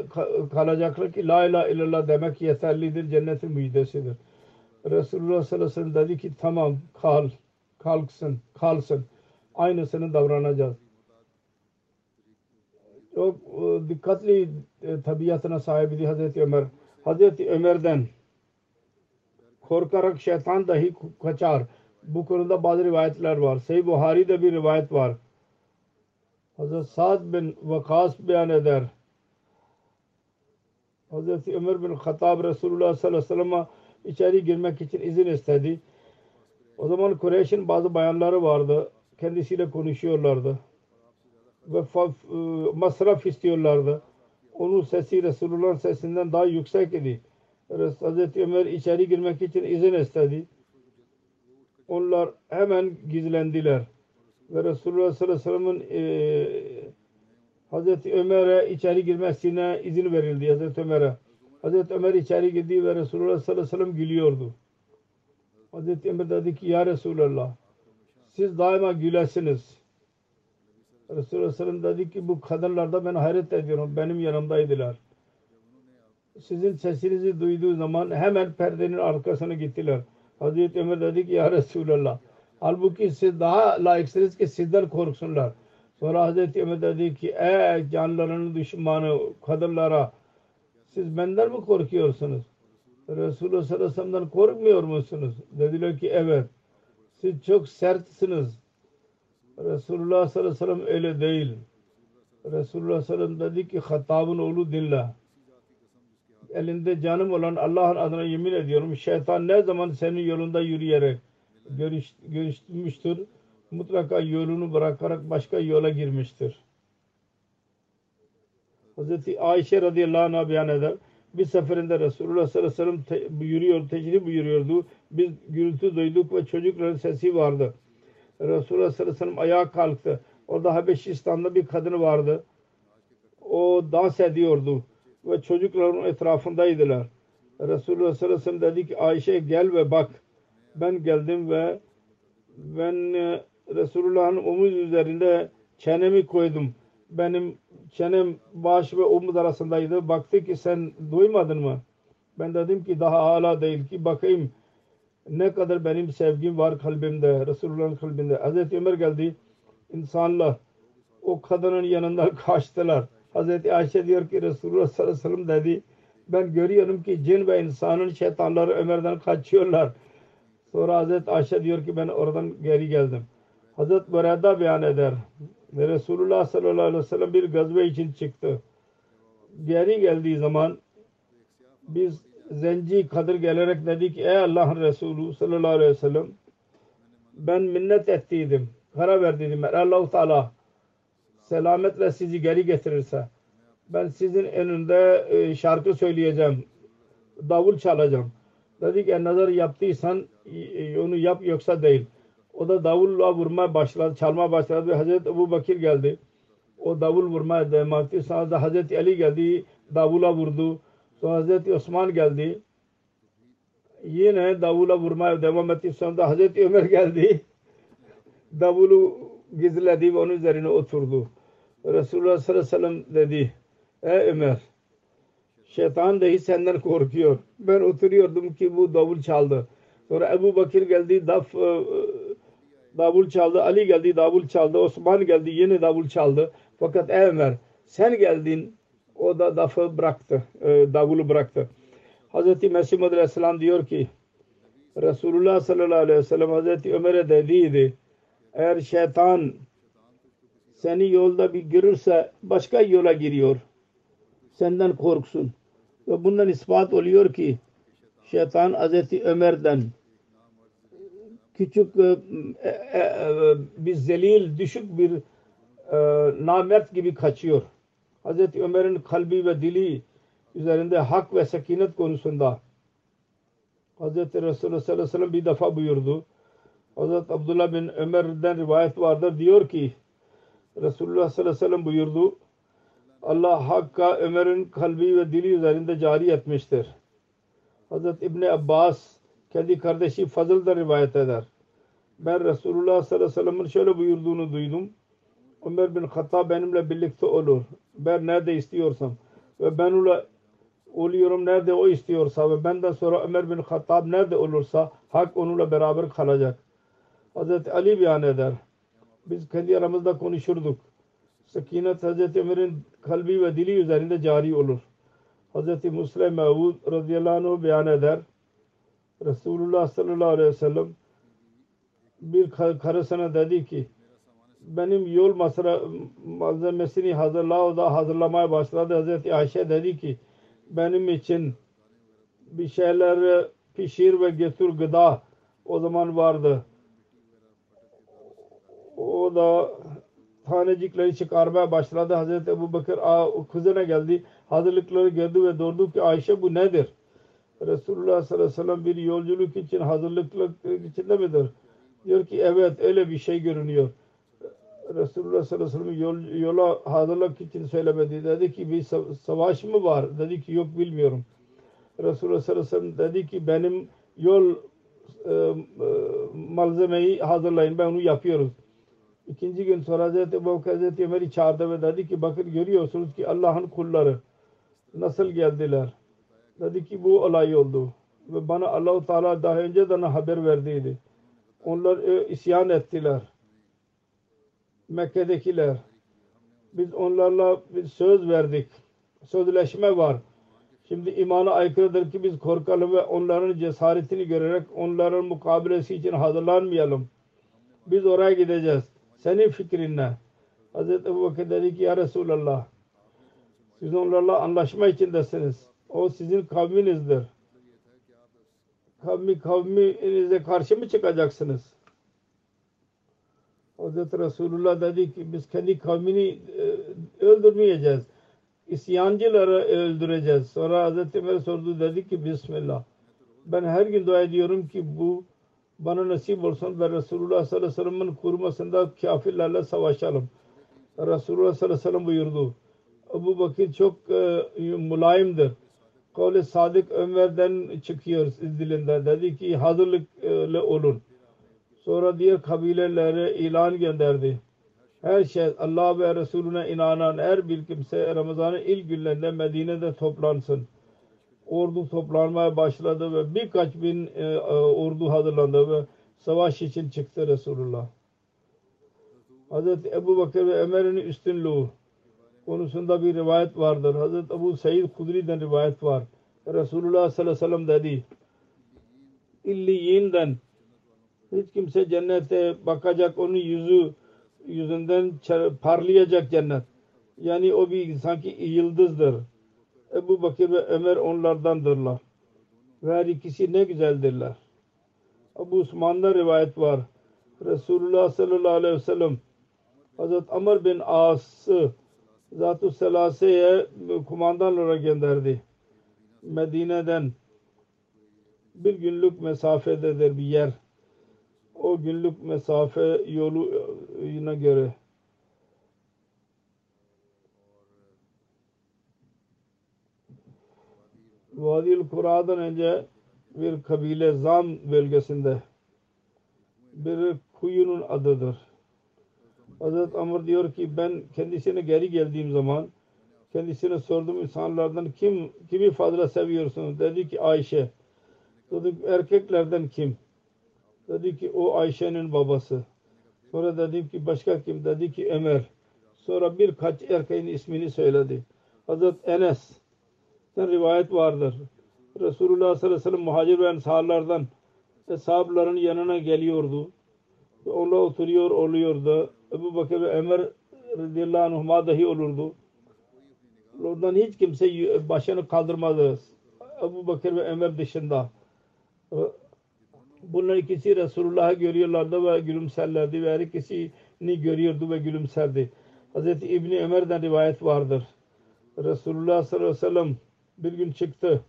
kalacaklar ki la ilahe illallah demek yeterlidir. Cennetin müjdesidir. Resulullah sallallahu aleyhi ve sellem dedi ki tamam kal, kalksın, kalsın. Aynısını davranacağız. Çok e, dikkatli e, tabiatına sahibiydi Hazreti Ömer. Hazreti Ömer'den korkarak şeytan dahi kaçar. Bu konuda bazı rivayetler var. Sahih Buhari'de bir rivayet var. Hazreti Sa'd bin Vakas beyan eder. Hazreti Ömer bin Hattab Resulullah sallallahu aleyhi ve sellem'e içeri girmek için izin istedi. O zaman Kureyş'in bazı bayanları vardı. Kendisiyle konuşuyorlardı. Ve e, masraf istiyorlardı. Onun sesi Resulullah'ın sesinden daha yüksek idi. Hazreti Ömer içeri girmek için izin istedi. Onlar hemen gizlendiler. Ve Resulullah sallallahu aleyhi ve sellem'in e, Hazreti Ömer'e içeri girmesine izin verildi Hazreti Ömer'e. Hazreti Ömer içeri girdi ve Resulullah sallallahu aleyhi ve sellem gülüyordu. Hazreti Ömer dedi ki ya Resulallah siz daima gülesiniz. Resulullah sallallahu dedi ki bu kadınlarda ben hayret ediyorum. Benim yanımdaydılar. Sizin sesinizi duyduğu zaman hemen perdenin arkasına gittiler. Hazreti Ömer dedi ki ya Resulallah halbuki siz daha layıksınız ki sizden korksunlar. Sonra Hazreti Ömer dedi ki ey canlarının düşmanı kadınlara siz benden mi korkuyorsunuz? Resulullah sallallahu aleyhi ve sellem'den korkmuyor musunuz? Dediler ki evet. Siz çok sertsiniz. Resulullah sallallahu aleyhi ve sellem öyle değil. Resulullah sallallahu aleyhi ve sellem dedi ki Hattab'ın oğlu dinle. Elinde canım olan Allah'ın adına yemin ediyorum. Şeytan ne zaman senin yolunda yürüyerek görüş, görüşmüştür. Mutlaka yolunu bırakarak başka yola girmiştir. Hazreti Ayşe radıyallahu anh beyan eder. Bir seferinde Resulullah sallallahu aleyhi ve sellem te, yürüyor, tecrih buyuruyordu. Biz gürültü duyduk ve çocukların sesi vardı. Resulullah sallallahu aleyhi ve sellem ayağa kalktı. Orada Habeşistan'da bir kadın vardı. O dans ediyordu ve çocukların etrafındaydılar. Resulullah sallallahu aleyhi ve sellem dedi ki Ayşe gel ve bak. Ben geldim ve ben Resulullah'ın omuz üzerinde çenemi koydum. Benim çenem baş ve omuz arasındaydı. Baktı ki sen duymadın mı? Ben dedim ki daha hala değil ki bakayım ne kadar benim sevgim var kalbimde, Resulullah'ın kalbinde. Hazreti Ömer geldi. İnsanlar o kadının yanından kaçtılar. Hazreti Ayşe diyor ki Resulullah sallallahu aleyhi ve sellem dedi ben görüyorum ki cin ve insanın şeytanları Ömer'den kaçıyorlar. Sonra Hazreti Ayşe diyor ki ben oradan geri geldim. Hazreti Burada beyan eder. Resulullah sallallahu aleyhi ve sellem bir gazve için çıktı. Geri geldiği zaman biz zenci kadir gelerek dedi ki ey Allah'ın Resulü sallallahu aleyhi ve sellem ben minnet ettiydim. Karar verdiydim. Eğer allah Teala selametle sizi geri getirirse ben sizin önünde e, şarkı söyleyeceğim. Davul çalacağım. Dedi ki nazar yaptıysan e, onu yap yoksa değil. O da davulla vurmaya başladı, çalmaya başladı ve Hazreti Ebu Bakir geldi. O davul vurmaya devam etti. Sonra da Hazreti Ali geldi, davula vurdu. Sonra Hazreti Osman geldi. Yine davula vurmaya devam etti. Sonra da Hazreti Ömer geldi. Davulu gizledi ve onun üzerine oturdu. Resulullah sallallahu aleyhi ve sellem dedi. Ey Ömer şeytan dahi senden korkuyor. Ben oturuyordum ki bu davul çaldı. Sonra Ebu Bakir geldi daf e, davul çaldı. Ali geldi davul çaldı. Osman geldi yine davul çaldı. Fakat Ömer sen geldin o da dafı bıraktı. E, davulu bıraktı. Hazreti Mesih Aleyhisselam diyor ki Resulullah sallallahu aleyhi ve sellem Hazreti Ömer'e dediydi eğer şeytan seni yolda bir görürse başka yola giriyor. Senden korksun. Ve bundan ispat oluyor ki şeytan Hazreti Ömer'den küçük e, e, e, bir zelil, düşük bir e, namert gibi kaçıyor. Hazreti Ömer'in kalbi ve dili üzerinde hak ve sekinet konusunda Hazreti Resulullah sallallahu aleyhi ve sellem bir defa buyurdu. Hazreti Abdullah bin Ömer'den rivayet vardır. Diyor ki Resulullah sallallahu aleyhi ve sellem buyurdu. Allah Hakk'a Ömer'in kalbi ve dili üzerinde cari etmiştir. Hazreti İbni Abbas kendi kardeşi Fazıl'da rivayet eder. Ben Resulullah sallallahu aleyhi ve sellem'in şöyle buyurduğunu duydum. Ömer bin Hattab benimle birlikte olur. Ben nerede istiyorsam ve ben ona oluyorum nerede o istiyorsa ve benden sonra Ömer bin Hattab nerede olursa hak onunla beraber kalacak. Hazreti Ali beyan eder. Biz kendi aramızda konuşurduk. Sakinet Hazreti Ömer'in kalbi ve dili üzerinde cari olur. Hazreti Muslim Mevud radıyallahu anh beyan eder. Resulullah sallallahu aleyhi ve sellem bir karısına dedi ki benim yol masra malzemesini hazırla o da hazırlamaya başladı. Hazreti Ayşe dedi ki benim için bir şeyler pişir ve getir gıda o zaman vardı. O da tanecikleri çıkarmaya başladı. Hazreti Ebu Bakır kızına geldi. Hazırlıkları gördü ve durdu ki Ayşe bu nedir? Resulullah sallallahu aleyhi ve sellem bir yolculuk için hazırlıklık içinde midir? Diyor ki evet öyle bir şey görünüyor. Resulullah sallallahu aleyhi ve sellem yol, yola hazırlık için söylemedi. Dedi ki bir savaş mı var? Dedi ki yok bilmiyorum. Resulullah sallallahu aleyhi ve sellem dedi ki benim yol e, e, malzemeyi hazırlayın. Ben onu yapıyoruz. İkinci gün sonra Hazreti Ebu Hazreti Ömer'i çağırdı ve dedi ki bakın görüyorsunuz ki Allah'ın kulları nasıl geldiler. Dedi ki bu olay oldu. Ve bana Allahu Teala daha önceden haber verdiydi. Onlar e, isyan ettiler. Mekke'dekiler. Biz onlarla bir söz verdik. Sözleşme var. Şimdi imana aykırıdır ki biz korkalım ve onların cesaretini görerek onların mukabilesi için hazırlanmayalım. Biz oraya gideceğiz. Senin fikrin ne? Hazreti Ebu Bakır dedi ki ya Resulallah siz onlarla anlaşma içindesiniz. O sizin kavminizdir. Kavmi kavminize karşı mı çıkacaksınız? Hazreti Resulullah dedi ki biz kendi kavmini e, öldürmeyeceğiz. İsyancıları öldüreceğiz. Sonra Hazreti Ömer sordu dedi ki Bismillah. Ben her gün dua ediyorum ki bu bana nasip olsun ve Resulullah sallallahu aleyhi ve sellem'in kurmasında kafirlerle savaşalım. Resulullah sallallahu aleyhi ve sellem buyurdu. Ebu Bakır çok e, mulayimdir. Kavli Sadık Ömer'den çıkıyor dilinden. Dedi ki hazırlıklı olun. Sonra diğer kabilelere ilan gönderdi. Her şey Allah ve Resulüne inanan her bir kimse Ramazan'ın ilk günlerinde Medine'de toplansın. Ordu toplanmaya başladı ve birkaç bin e, e, ordu hazırlandı ve savaş için çıktı Resulullah. Hazreti Ebu Bakır ve Ömer'in üstünlüğü konusunda bir rivayet vardır. Hazreti Ebu Said Kudri'den rivayet var. Resulullah sallallahu aleyhi ve sellem dedi İlliyinden hiç kimse cennete bakacak onun yüzü yüzünden parlayacak cennet. Yani o bir sanki yıldızdır. Ebu Bakır ve Ömer onlardandırlar. Ve her ikisi ne güzeldirler. Ebu Osman'da rivayet var. Resulullah sallallahu aleyhi ve sellem Hazreti Amr bin As'ı Zat-ı Selase'ye kumandan olarak gönderdi. Medine'den bir günlük mesafededir bir yer. O günlük mesafe yoluna göre. Vadil Kura'dan önce bir kabile Zam bölgesinde bir kuyunun adıdır. Hazreti Amr diyor ki ben kendisine geri geldiğim zaman kendisine sordum insanlardan kim kimi fazla seviyorsun? Dedi ki Ayşe. Dedi erkeklerden kim? Dedi ki o Ayşe'nin babası. Sonra dedim ki başka kim? Dedi ki Ömer. Sonra birkaç erkeğin ismini söyledi. Hazreti Enes rivayet vardır. Resulullah sallallahu aleyhi ve sellem muhacir ve ensarlardan sahabların yanına geliyordu. Onlar oturuyor oluyordu. Ebu Bakır ve Ömer radıyallahu anhuma dahi olurdu. Oradan hiç kimse başını kaldırmadı. Ebu Bakır ve Ömer dışında. Bunlar ikisi Resulullah'ı görüyorlardı ve gülümserlerdi ve her ikisini görüyordu ve gülümserdi. Hazreti İbni Ömer'den rivayet vardır. Resulullah sallallahu aleyhi ve sellem bir gün çıktı.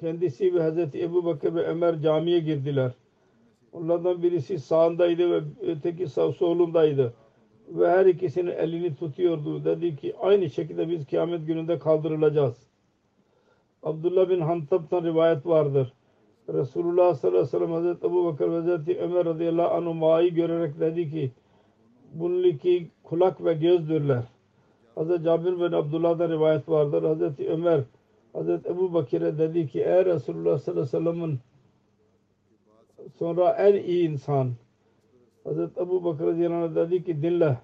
Kendisi ve Hazreti Ebu Bakır ve Ömer camiye girdiler. Onlardan birisi sağındaydı ve öteki sağ solundaydı. Ve her ikisinin elini tutuyordu. Dedi ki aynı şekilde biz kıyamet gününde kaldırılacağız. Abdullah bin Hantab'tan rivayet vardır. Resulullah sallallahu aleyhi ve sellem Hazreti Ebu Bakır ve Hazreti Ömer radıyallahu anhuma'yı görerek dedi ki bunun iki kulak ve gözdürler. Hazreti Cabir bin Abdullah'dan rivayet vardır. Hazreti Ömer Hazreti Ebu Bakir'e dedi ki eğer Resulullah sallallahu aleyhi ve sellem'in sonra en iyi insan Hazreti Ebu Bakır anh dedi ki dinle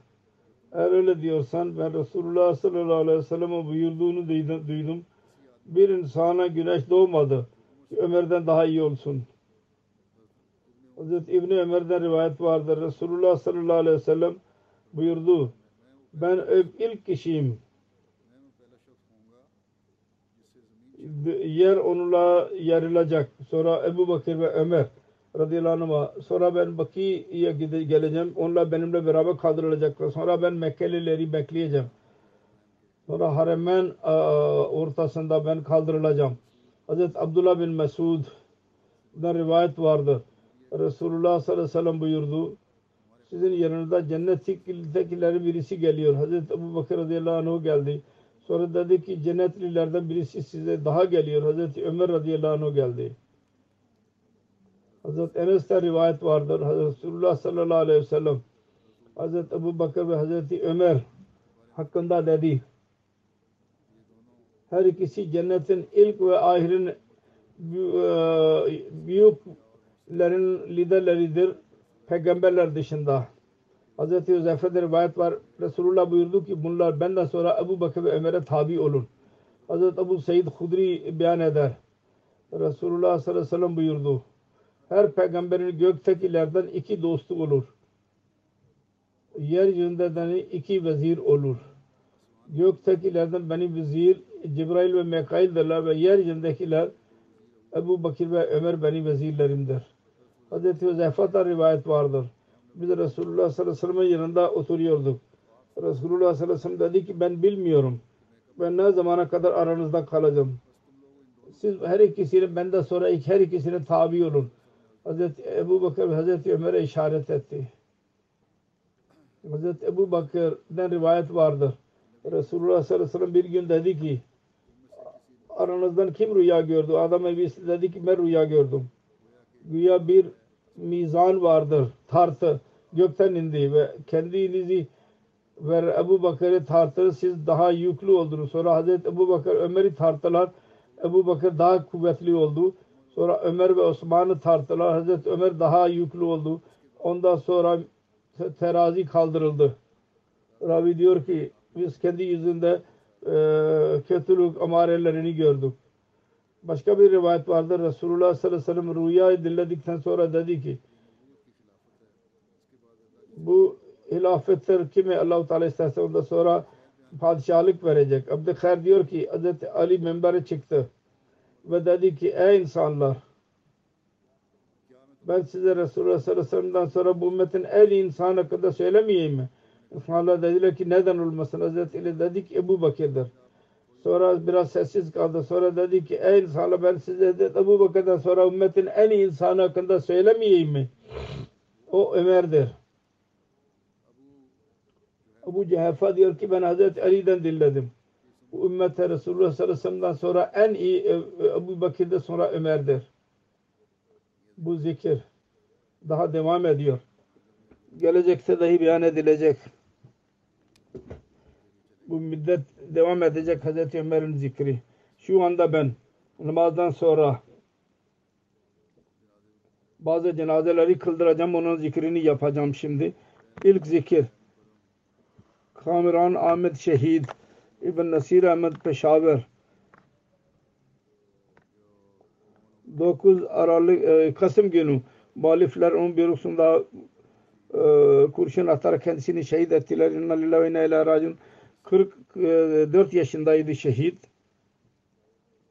eğer öyle diyorsan ben Resulullah sallallahu aleyhi ve sellem'in buyurduğunu duydum. Bir insana güneş doğmadı Ömer'den daha iyi olsun. Hazreti İbni Ömer'den rivayet vardır. Resulullah sallallahu aleyhi ve sellem buyurdu. Ben ilk kişiyim. Yer onunla yarılacak. Sonra Ebu Bakır ve Ömer radıyallahu anh'a sonra ben Baki'ye geleceğim. Onlar benimle beraber kaldırılacaklar. Sonra ben Mekkelileri bekleyeceğim. Sonra haremen ortasında ben kaldırılacağım. Hazreti Abdullah bin Mesud'dan rivayet vardır. Resulullah sallallahu aleyhi ve sellem buyurdu. Sizin yanınızda cennettekileri birisi geliyor. Hazreti Ebu Bakır radıyallahu anh geldi. Sonra dedi ki cennetlilerden birisi size daha geliyor. Hazreti Ömer radıyallahu anh geldi. Hazreti Enes'te rivayet vardır. Hazreti Resulullah sallallahu aleyhi ve sellem Hazreti Ebu Bakır ve Hazreti Ömer hakkında dedi. Her ikisi cennetin ilk ve ahirin büyüklerin liderleridir. Peygamberler dışında. Hz. Hüzeyfe'de rivayet var. Resulullah buyurdu ki bunlar benden sonra Ebu Bakır ve Ömer'e tabi olun. Hz. Ebu Seyyid Hudri beyan eder. Resulullah sallallahu aleyhi ve sellem buyurdu. Her peygamberin göktekilerden iki dostu olur. Yeryüzünde de iki vezir olur. Göktekilerden benim vezir Cibrail ve Mekail'dirler ve yeryüzündekiler Ebu Bakır ve Ömer benim vezirlerimdir. Hazreti Hüzeyfe'den rivayet vardır. Biz Resulullah sallallahu aleyhi ve sellem'in yanında oturuyorduk. Resulullah sallallahu aleyhi ve sellem dedi ki ben bilmiyorum. Ben ne zamana kadar aranızda kalacağım. Siz her ikisini benden sonra her ikisine tabi olun. Hazreti Ebu Bakır Hazreti Ömer'e işaret etti. Hazreti Ebu Bakır'dan rivayet vardır. Resulullah sallallahu aleyhi ve sellem bir gün dedi ki aranızdan kim rüya gördü? Adam birisi dedi ki ben rüya gördüm. Güya bir mizan vardır. Tartı gökten indi ve kendinizi ve Ebu Bakır'ı tartır siz daha yüklü oldunuz. Sonra Hazreti Ebu Bakır Ömer'i tartılar. Ebu Bakır daha kuvvetli oldu. Sonra Ömer ve Osman'ı tartılar. Hazreti Ömer daha yüklü oldu. Ondan sonra terazi kaldırıldı. Ravi diyor ki biz kendi yüzünde e, kötülük amarelerini gördük. Başka bir rivayet vardır. Resulullah sallallahu aleyhi ve sellem rüyayı dinledikten sonra dedi ki bu hilafetler kime Allah-u Teala isterse ondan sonra padişahlık verecek. Abdülkhair diyor ki Hazreti Ali minbere çıktı ve dedi ki ey insanlar ben size Resulullah sallallahu aleyhi ve sonra bu ümmetin en iyi insanı hakkında söylemeyeyim mi? İnsanlar dediler ki neden olmasın? Hazreti Ali dedi ki Ebu Bakır'dır. Sonra biraz sessiz kaldı. Sonra dedi ki ey insanlar ben size de Ebu Bakır'dan sonra ümmetin en iyi insanı hakkında söylemeyeyim mi? O Ömer'dir. Ebu Cehafa diyor ki ben Hazreti Ali'den dinledim. Bu ümmete Resulullah sallallahu aleyhi ve sonra en iyi Ebu Bakır'dan sonra Ömer'dir. Bu zikir daha devam ediyor. Gelecekte dahi beyan edilecek. Bu müddet devam edecek Hazreti Ömer'in zikri. Şu anda ben namazdan sonra bazı cenazeleri kıldıracağım. Onun zikrini yapacağım şimdi. İlk zikir Kamiran Ahmet Şehid İbn Nasir Ahmet Peşaver 9 Aralık e, Kasım günü muhalifler onun bürosunda e, kurşun atarak kendisini şehit ettiler. İnna lillahi ve inna ileyhi raciun. 44 yaşındaydı şehit.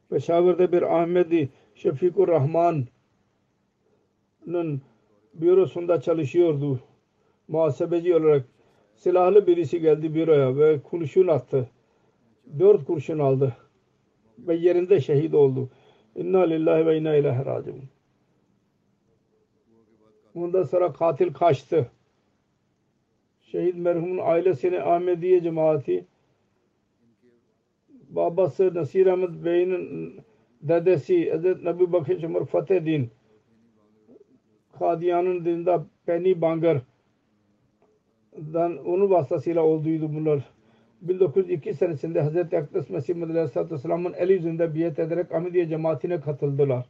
Peşaver'de bir Ahmedi Şefikur Rahman'ın bürosunda çalışıyordu. Muhasebeci olarak silahlı birisi geldi büroya ve kurşun attı. Dört kurşun aldı. Ve yerinde şehit oldu. İnna lillahi ve inna ilahe raciun. Ondan sonra katil kaçtı. Şehit merhumun ailesine Ahmediye cemaati babası Nasir Ahmet Bey'in dedesi Hazreti Nebi Bakır Ömer Fateh Din Kadiyan'ın dinde Penny Bangar dan onun vasıtasıyla olduydu bunlar. 1902 senesinde Hazreti Akdes Mesih Muhammed Aleyhisselatü Vesselam'ın el yüzünde biat ederek Ahmediye cemaatine katıldılar.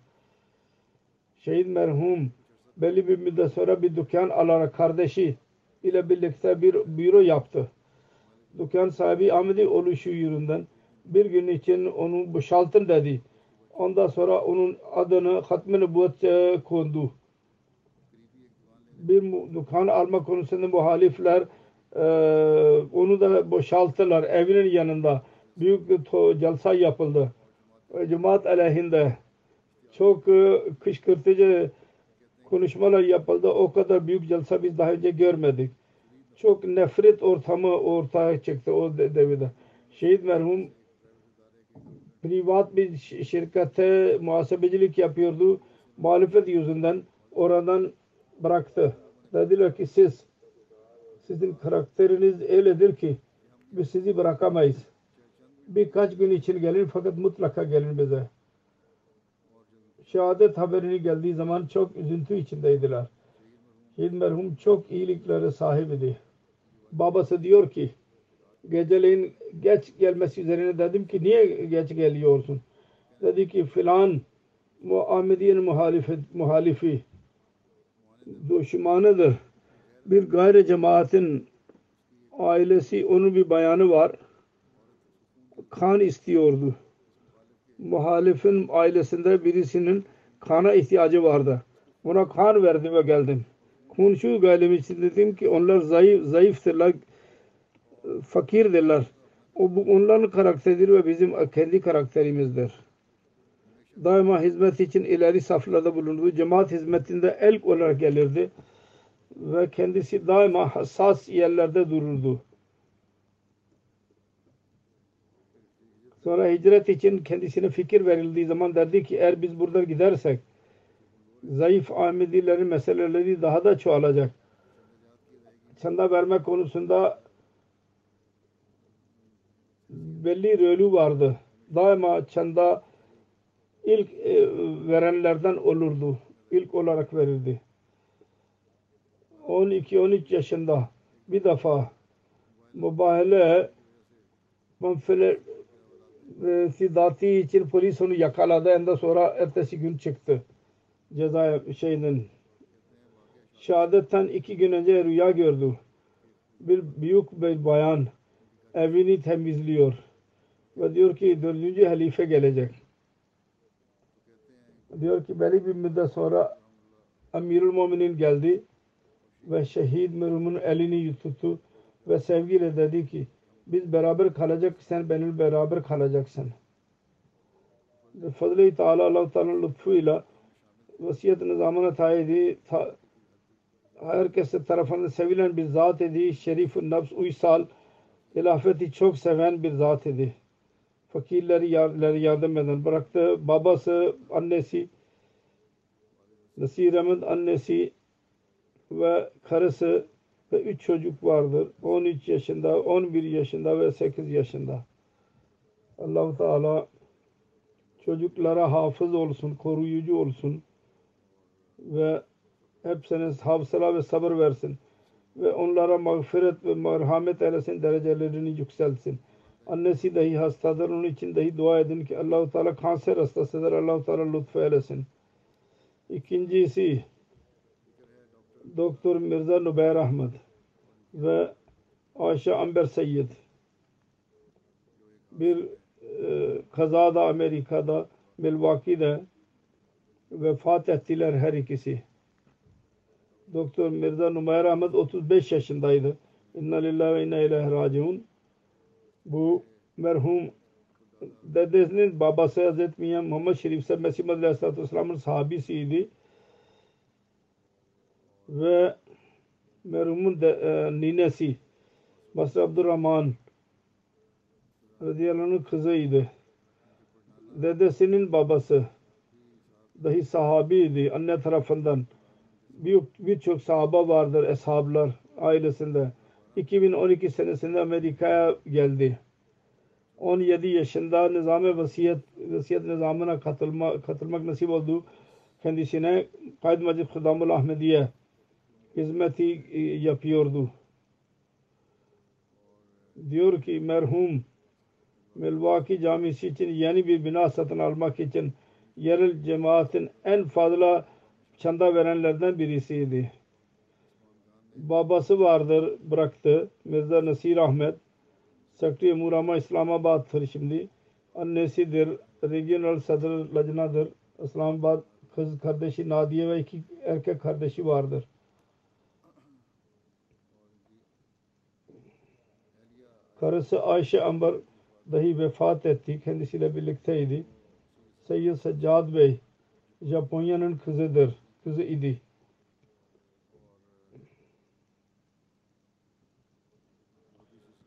Şehit merhum belli bir müddet sonra bir dükkan alarak kardeşi ile birlikte bir büro yaptı. Dükkan sahibi Ahmedi oluşu yüründen bir gün için onu boşaltın dedi. Ondan sonra onun adını Hatmi Nübüvvet kondu. Bir dükkan alma konusunda muhalifler e, onu da boşalttılar evinin yanında. Büyük bir celsa yapıldı. E, cemaat aleyhinde çok e, kışkırtıcı konuşmalar yapıldı. O kadar büyük celsa biz daha önce görmedik. Çok nefret ortamı ortaya çıktı o devirde. Şehit merhum privat bir şirkete muhasebecilik yapıyordu. Muhalefet yüzünden oradan bıraktı. Dediler ki siz sizin karakteriniz öyledir ki biz sizi bırakamayız. Birkaç gün için gelin fakat mutlaka gelin bize. Şehadet haberini geldiği zaman çok üzüntü içindeydiler. Şehit merhum çok iyiliklere sahibiydi. Babası diyor ki geceleyin geç gelmesi üzerine dedim ki niye geç geliyorsun? Dedi ki filan Ahmediye'nin muhalifet, muhalifi düşmanıdır. Bir gayri cemaatin ailesi onun bir bayanı var. Kan istiyordu. Muhalifin ailesinde birisinin kana ihtiyacı vardı. Ona kan verdim ve geldim. Konuşu geldim için dedim ki onlar zayıf, zayıftırlar fakirdirler. O bu onların karakteridir ve bizim kendi karakterimizdir. Daima hizmet için ileri saflarda bulundu. Cemaat hizmetinde elk olarak gelirdi. Ve kendisi daima hassas yerlerde dururdu. Sonra hicret için kendisine fikir verildiği zaman derdi ki eğer biz burada gidersek zayıf Ahmedilerin meseleleri daha da çoğalacak. Çanda verme konusunda belli rolü vardı. Daima çanda ilk e, verenlerden olurdu. İlk olarak verildi. 12-13 yaşında bir defa mübahale menfilati için polis onu yakaladı. Ondan sonra ertesi gün çıktı. Ceza şeyinin şehadetten iki gün önce rüya gördü. Bir büyük bir bayan evini temizliyor. Ve diyor ki dördüncü halife gelecek. Diyor ki belli bir müddet sonra Amirul Muminin geldi ve şehit merhumun elini tuttu ve sevgiyle dedi ki biz beraber kalacak sen benimle beraber kalacaksın. Fadli Teala Allah Teala lütfuyla vasiyet nizamına tayidi ta, herkese tarafından sevilen bir zat idi. Şerif-ü nefs uysal hilafeti çok seven bir zat idi fakirleri yardım eden bıraktı. Babası, annesi, Nasir Ahmet annesi ve karısı ve üç çocuk vardır. 13 yaşında, 11 yaşında ve 8 yaşında. allah Teala çocuklara hafız olsun, koruyucu olsun ve hepsine hafıza ve sabır versin ve onlara mağfiret ve merhamet eylesin, derecelerini yükselsin. Annesi dahi hastadır. Onun için dahi dua edin ki Allah-u Teala kanser hastasıdır. Allah-u Teala lütfu eylesin. İkincisi Doktor Mirza Nubeyr Ahmet ve Ayşe Amber Seyyid bir e, kazada Amerika'da Milwaukee'de vefat ettiler her ikisi. Doktor Mirza Numayr Ahmet 35 yaşındaydı. İnna lillahi ve inna ileyhi raciun. Bu merhum dedesinin babası Hazreti Miyan Muhammed Şerif Mesih Aleyhisselatü Vesselam'ın sahabisiydi. Ve merhumun de, e, ninesi Basri Abdurrahman radıyallahu kızıydı. Dedesinin babası dahi sahabiydi anne tarafından. Birçok bir sahaba vardır, eshablar ailesinde. 2012 senesinde Amerika'ya geldi. 17 yaşında nizam-ı vasiyet, vasiyet nizamına katılma, katılmak nasip oldu. Kendisine Kaid Macid Khudamul Ahmediye hizmeti e, yapıyordu. Diyor ki merhum Milwaukee Camisi için yeni bir bina satın almak için yerel cemaatin en fazla çanda verenlerden birisiydi. Babası vardır bıraktı. Mirza Nasir Ahmet. Sekreteri Murama İslamabad'dır şimdi. Annesidir. Regional Sadr Lajnadır. İslamabad kız kardeşi Nadiye ve iki erkek kardeşi vardır. Karısı Ayşe Ambar dahi vefat etti. Kendisiyle birlikteydi. Seyyid Seccad Bey Japonya'nın kızıdır. Kızı idi.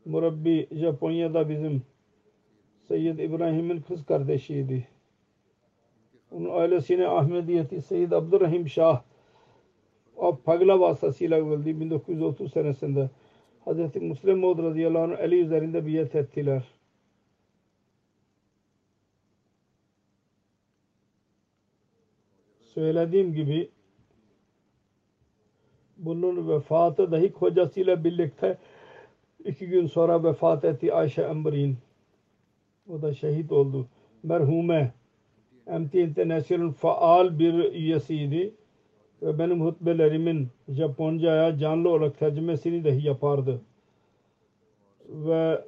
Murabbi Japonya'da bizim Seyyid İbrahim'in kız kardeşiydi. Onun ailesine Ahmediyeti Seyyid Abdurrahim Şah Pagla vasıtasıyla öldü 1930 senesinde. Hz. Müslim Maud radıyallahu anh Ali üzerinde biyet ettiler. Söylediğim gibi bunun vefatı dahi kocasıyla birlikte iki gün sonra vefat etti Ayşe Emrin. O da şehit oldu. Merhume MT International faal bir üyesiydi ve benim hutbelerimin Japonca'ya canlı olarak tercümesini dahi yapardı. Ve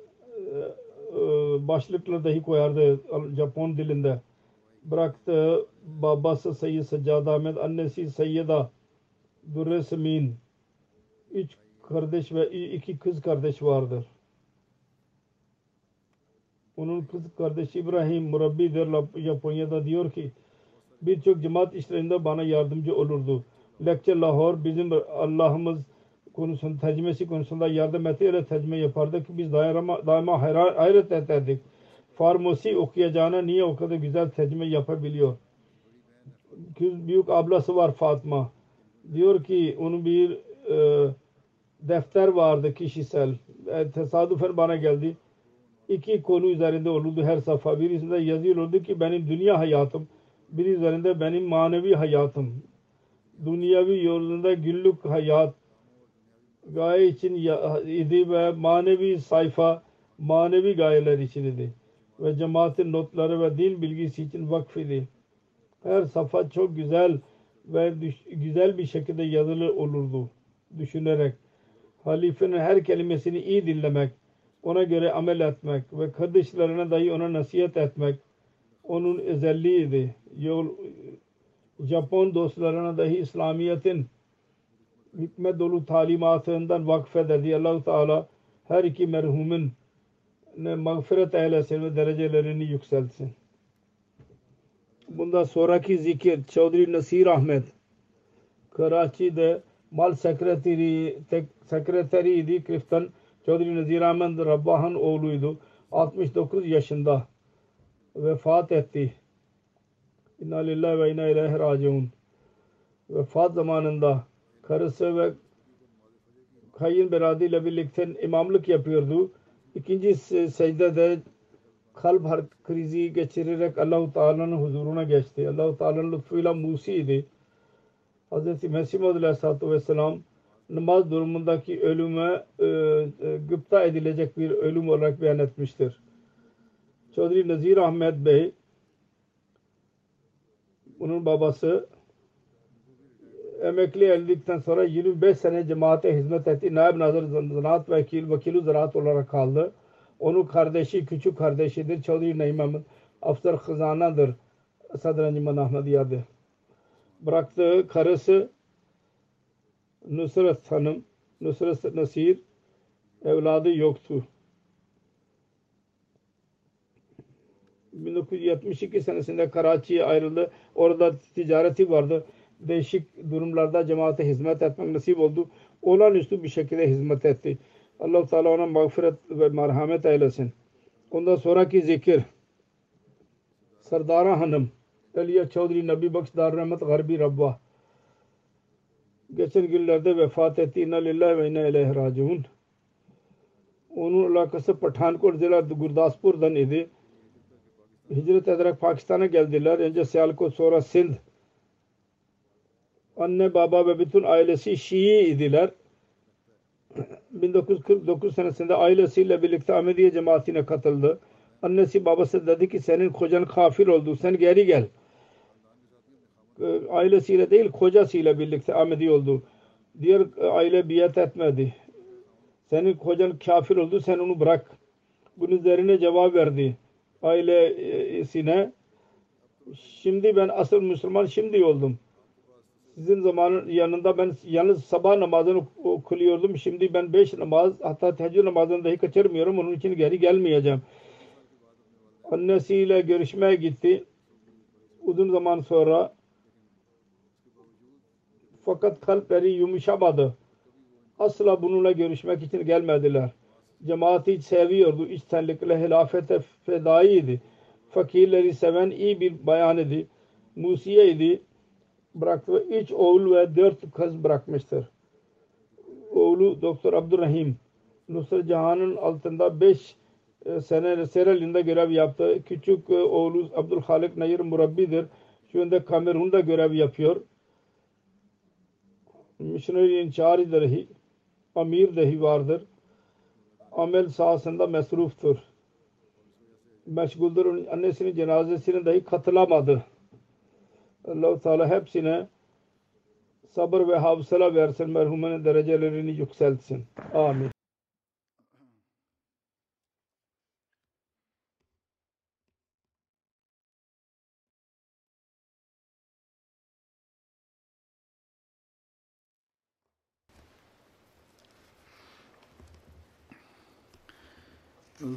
e, başlıkları dahi koyardı Japon dilinde. Bıraktı babası Seyyid Seccad Ahmet, annesi Seyyida Durre Semin. Üç kardeş ve iki kız kardeş vardır. Onun kız kardeşi İbrahim murabbidir Japonya'da diyor ki birçok cemaat işlerinde bana yardımcı olurdu. Lecture Lahore bizim Allah'ımız konusunda tercümesi konusunda yardım etti öyle tercüme yapardı ki biz daima, daima hayret ederdik. Farmasi okuyacağına niye o kadar güzel tercüme yapabiliyor? Büyük ablası var Fatma. Diyor ki onun bir e, defter vardı kişisel. E, tesadüfen bana geldi. İki konu üzerinde olurdu her sayfa. Birisinde yazıyor oldu ki benim dünya hayatım. Bir üzerinde benim manevi hayatım. Dünyavi yolunda günlük hayat gaye için idi ve manevi sayfa manevi gayeler için idi. Ve cemaatin notları ve din bilgisi için vakf idi. Her sayfa çok güzel ve güzel bir şekilde yazılı olurdu. Düşünerek halifenin her kelimesini iyi dinlemek, ona göre amel etmek ve kardeşlerine dahi ona nasihat etmek onun özelliğiydi. Yol, Japon dostlarına dahi İslamiyet'in hikmet dolu talimatından vakfederdi. allah Teala her iki merhumun mağfiret eylesin ve derecelerini yükseltsin. Bundan sonraki zikir Çavdri Nasir Ahmet Karachi'de mal sekreteri tek sekreteriydi Kriftan Çavdri Nazir Ahmet Rabbahan oğluydu. 69 yaşında vefat etti. İnna lillahi ve inna ileyhi raciun. Vefat zamanında karısı ve kayınbiradiyle birlikte imamlık yapıyordu. İkinci secdede kalp krizi geçirerek Allahu Teala'nın huzuruna geçti. Allahu Teala'nın lütfuyla musiydi. Hz. Mesih Maud Aleyhisselatü Vesselam namaz durumundaki ölüme e, e, gıpta edilecek bir ölüm olarak beyan etmiştir. Çodri Nazir Ahmet Bey onun babası emekli olduktan sonra 25 sene cemaate hizmet etti. Naib Nazır Zanaat Vekil, Vekilu Zanaat olarak kaldı. Onun kardeşi, küçük kardeşidir. Çodri Naim Ahmet. Afsar Khazana'dır. Sadr Anjuman Ahmediye'de. Bıraktığı karısı Nusret Hanım, Nusret Nasir evladı yoktu. 1972 senesinde Karachi'ye ayrıldı. Orada ticareti vardı. Değişik durumlarda cemaate hizmet etmek nasip oldu. Olağanüstü bir şekilde hizmet etti. allah Teala ona mağfiret ve merhamet eylesin. Ondan sonraki zikir Sardara Hanım Aliye Çavdri Nabi Bakş Dar Rahmet Garbi Rabba geçen günlerde vefat etti. İnna lillahi ve inna ileyhi raciun. Onun alakası Pathankot Zila Gurdaspur'dan idi. Hicret ederek Pakistan'a geldiler. Önce Sialkot sonra Sindh. Anne baba ve bütün ailesi Şii idiler. 1949 senesinde ailesiyle birlikte Ahmediye cemaatine katıldı. Annesi babası dedi ki senin kocan kafir oldu. Sen geri gel. Ee, ailesiyle değil kocasıyla birlikte Ahmedi oldu. Diğer aile biat etmedi. Senin kocan kafir oldu sen onu bırak. Bunun üzerine cevap verdi ailesine. Şimdi ben asıl Müslüman şimdi oldum. Sizin zamanın yanında ben yalnız sabah namazını kılıyordum. Şimdi ben beş namaz hatta teheccüd namazını dahi kaçırmıyorum. Onun için geri gelmeyeceğim. Annesiyle görüşmeye gitti. Uzun zaman sonra fakat kalpleri yumuşamadı. Asla bununla görüşmek için gelmediler. Cemaati seviyordu. İçtenlikle hilafete fedaiydi. Fakirleri seven iyi bir bayan idi. Musiye idi. Bıraktı. Üç oğul ve dört kız bırakmıştır. Oğlu Doktor Abdurrahim Nusret Cahan'ın altında beş e, sene Sierra görev yaptı. Küçük e, oğlu Abdülhalik Nayir murabbidir. Şu anda Kamerun'da görev yapıyor. Missionary in dahi, amir dahi vardır. Amel sahasında mesruftur. Meşguldür. Annesinin cenazesine dahi katılamadı. allah Teala hepsine sabır ve hafsala versin. Merhumenin derecelerini yükseltsin. Amin.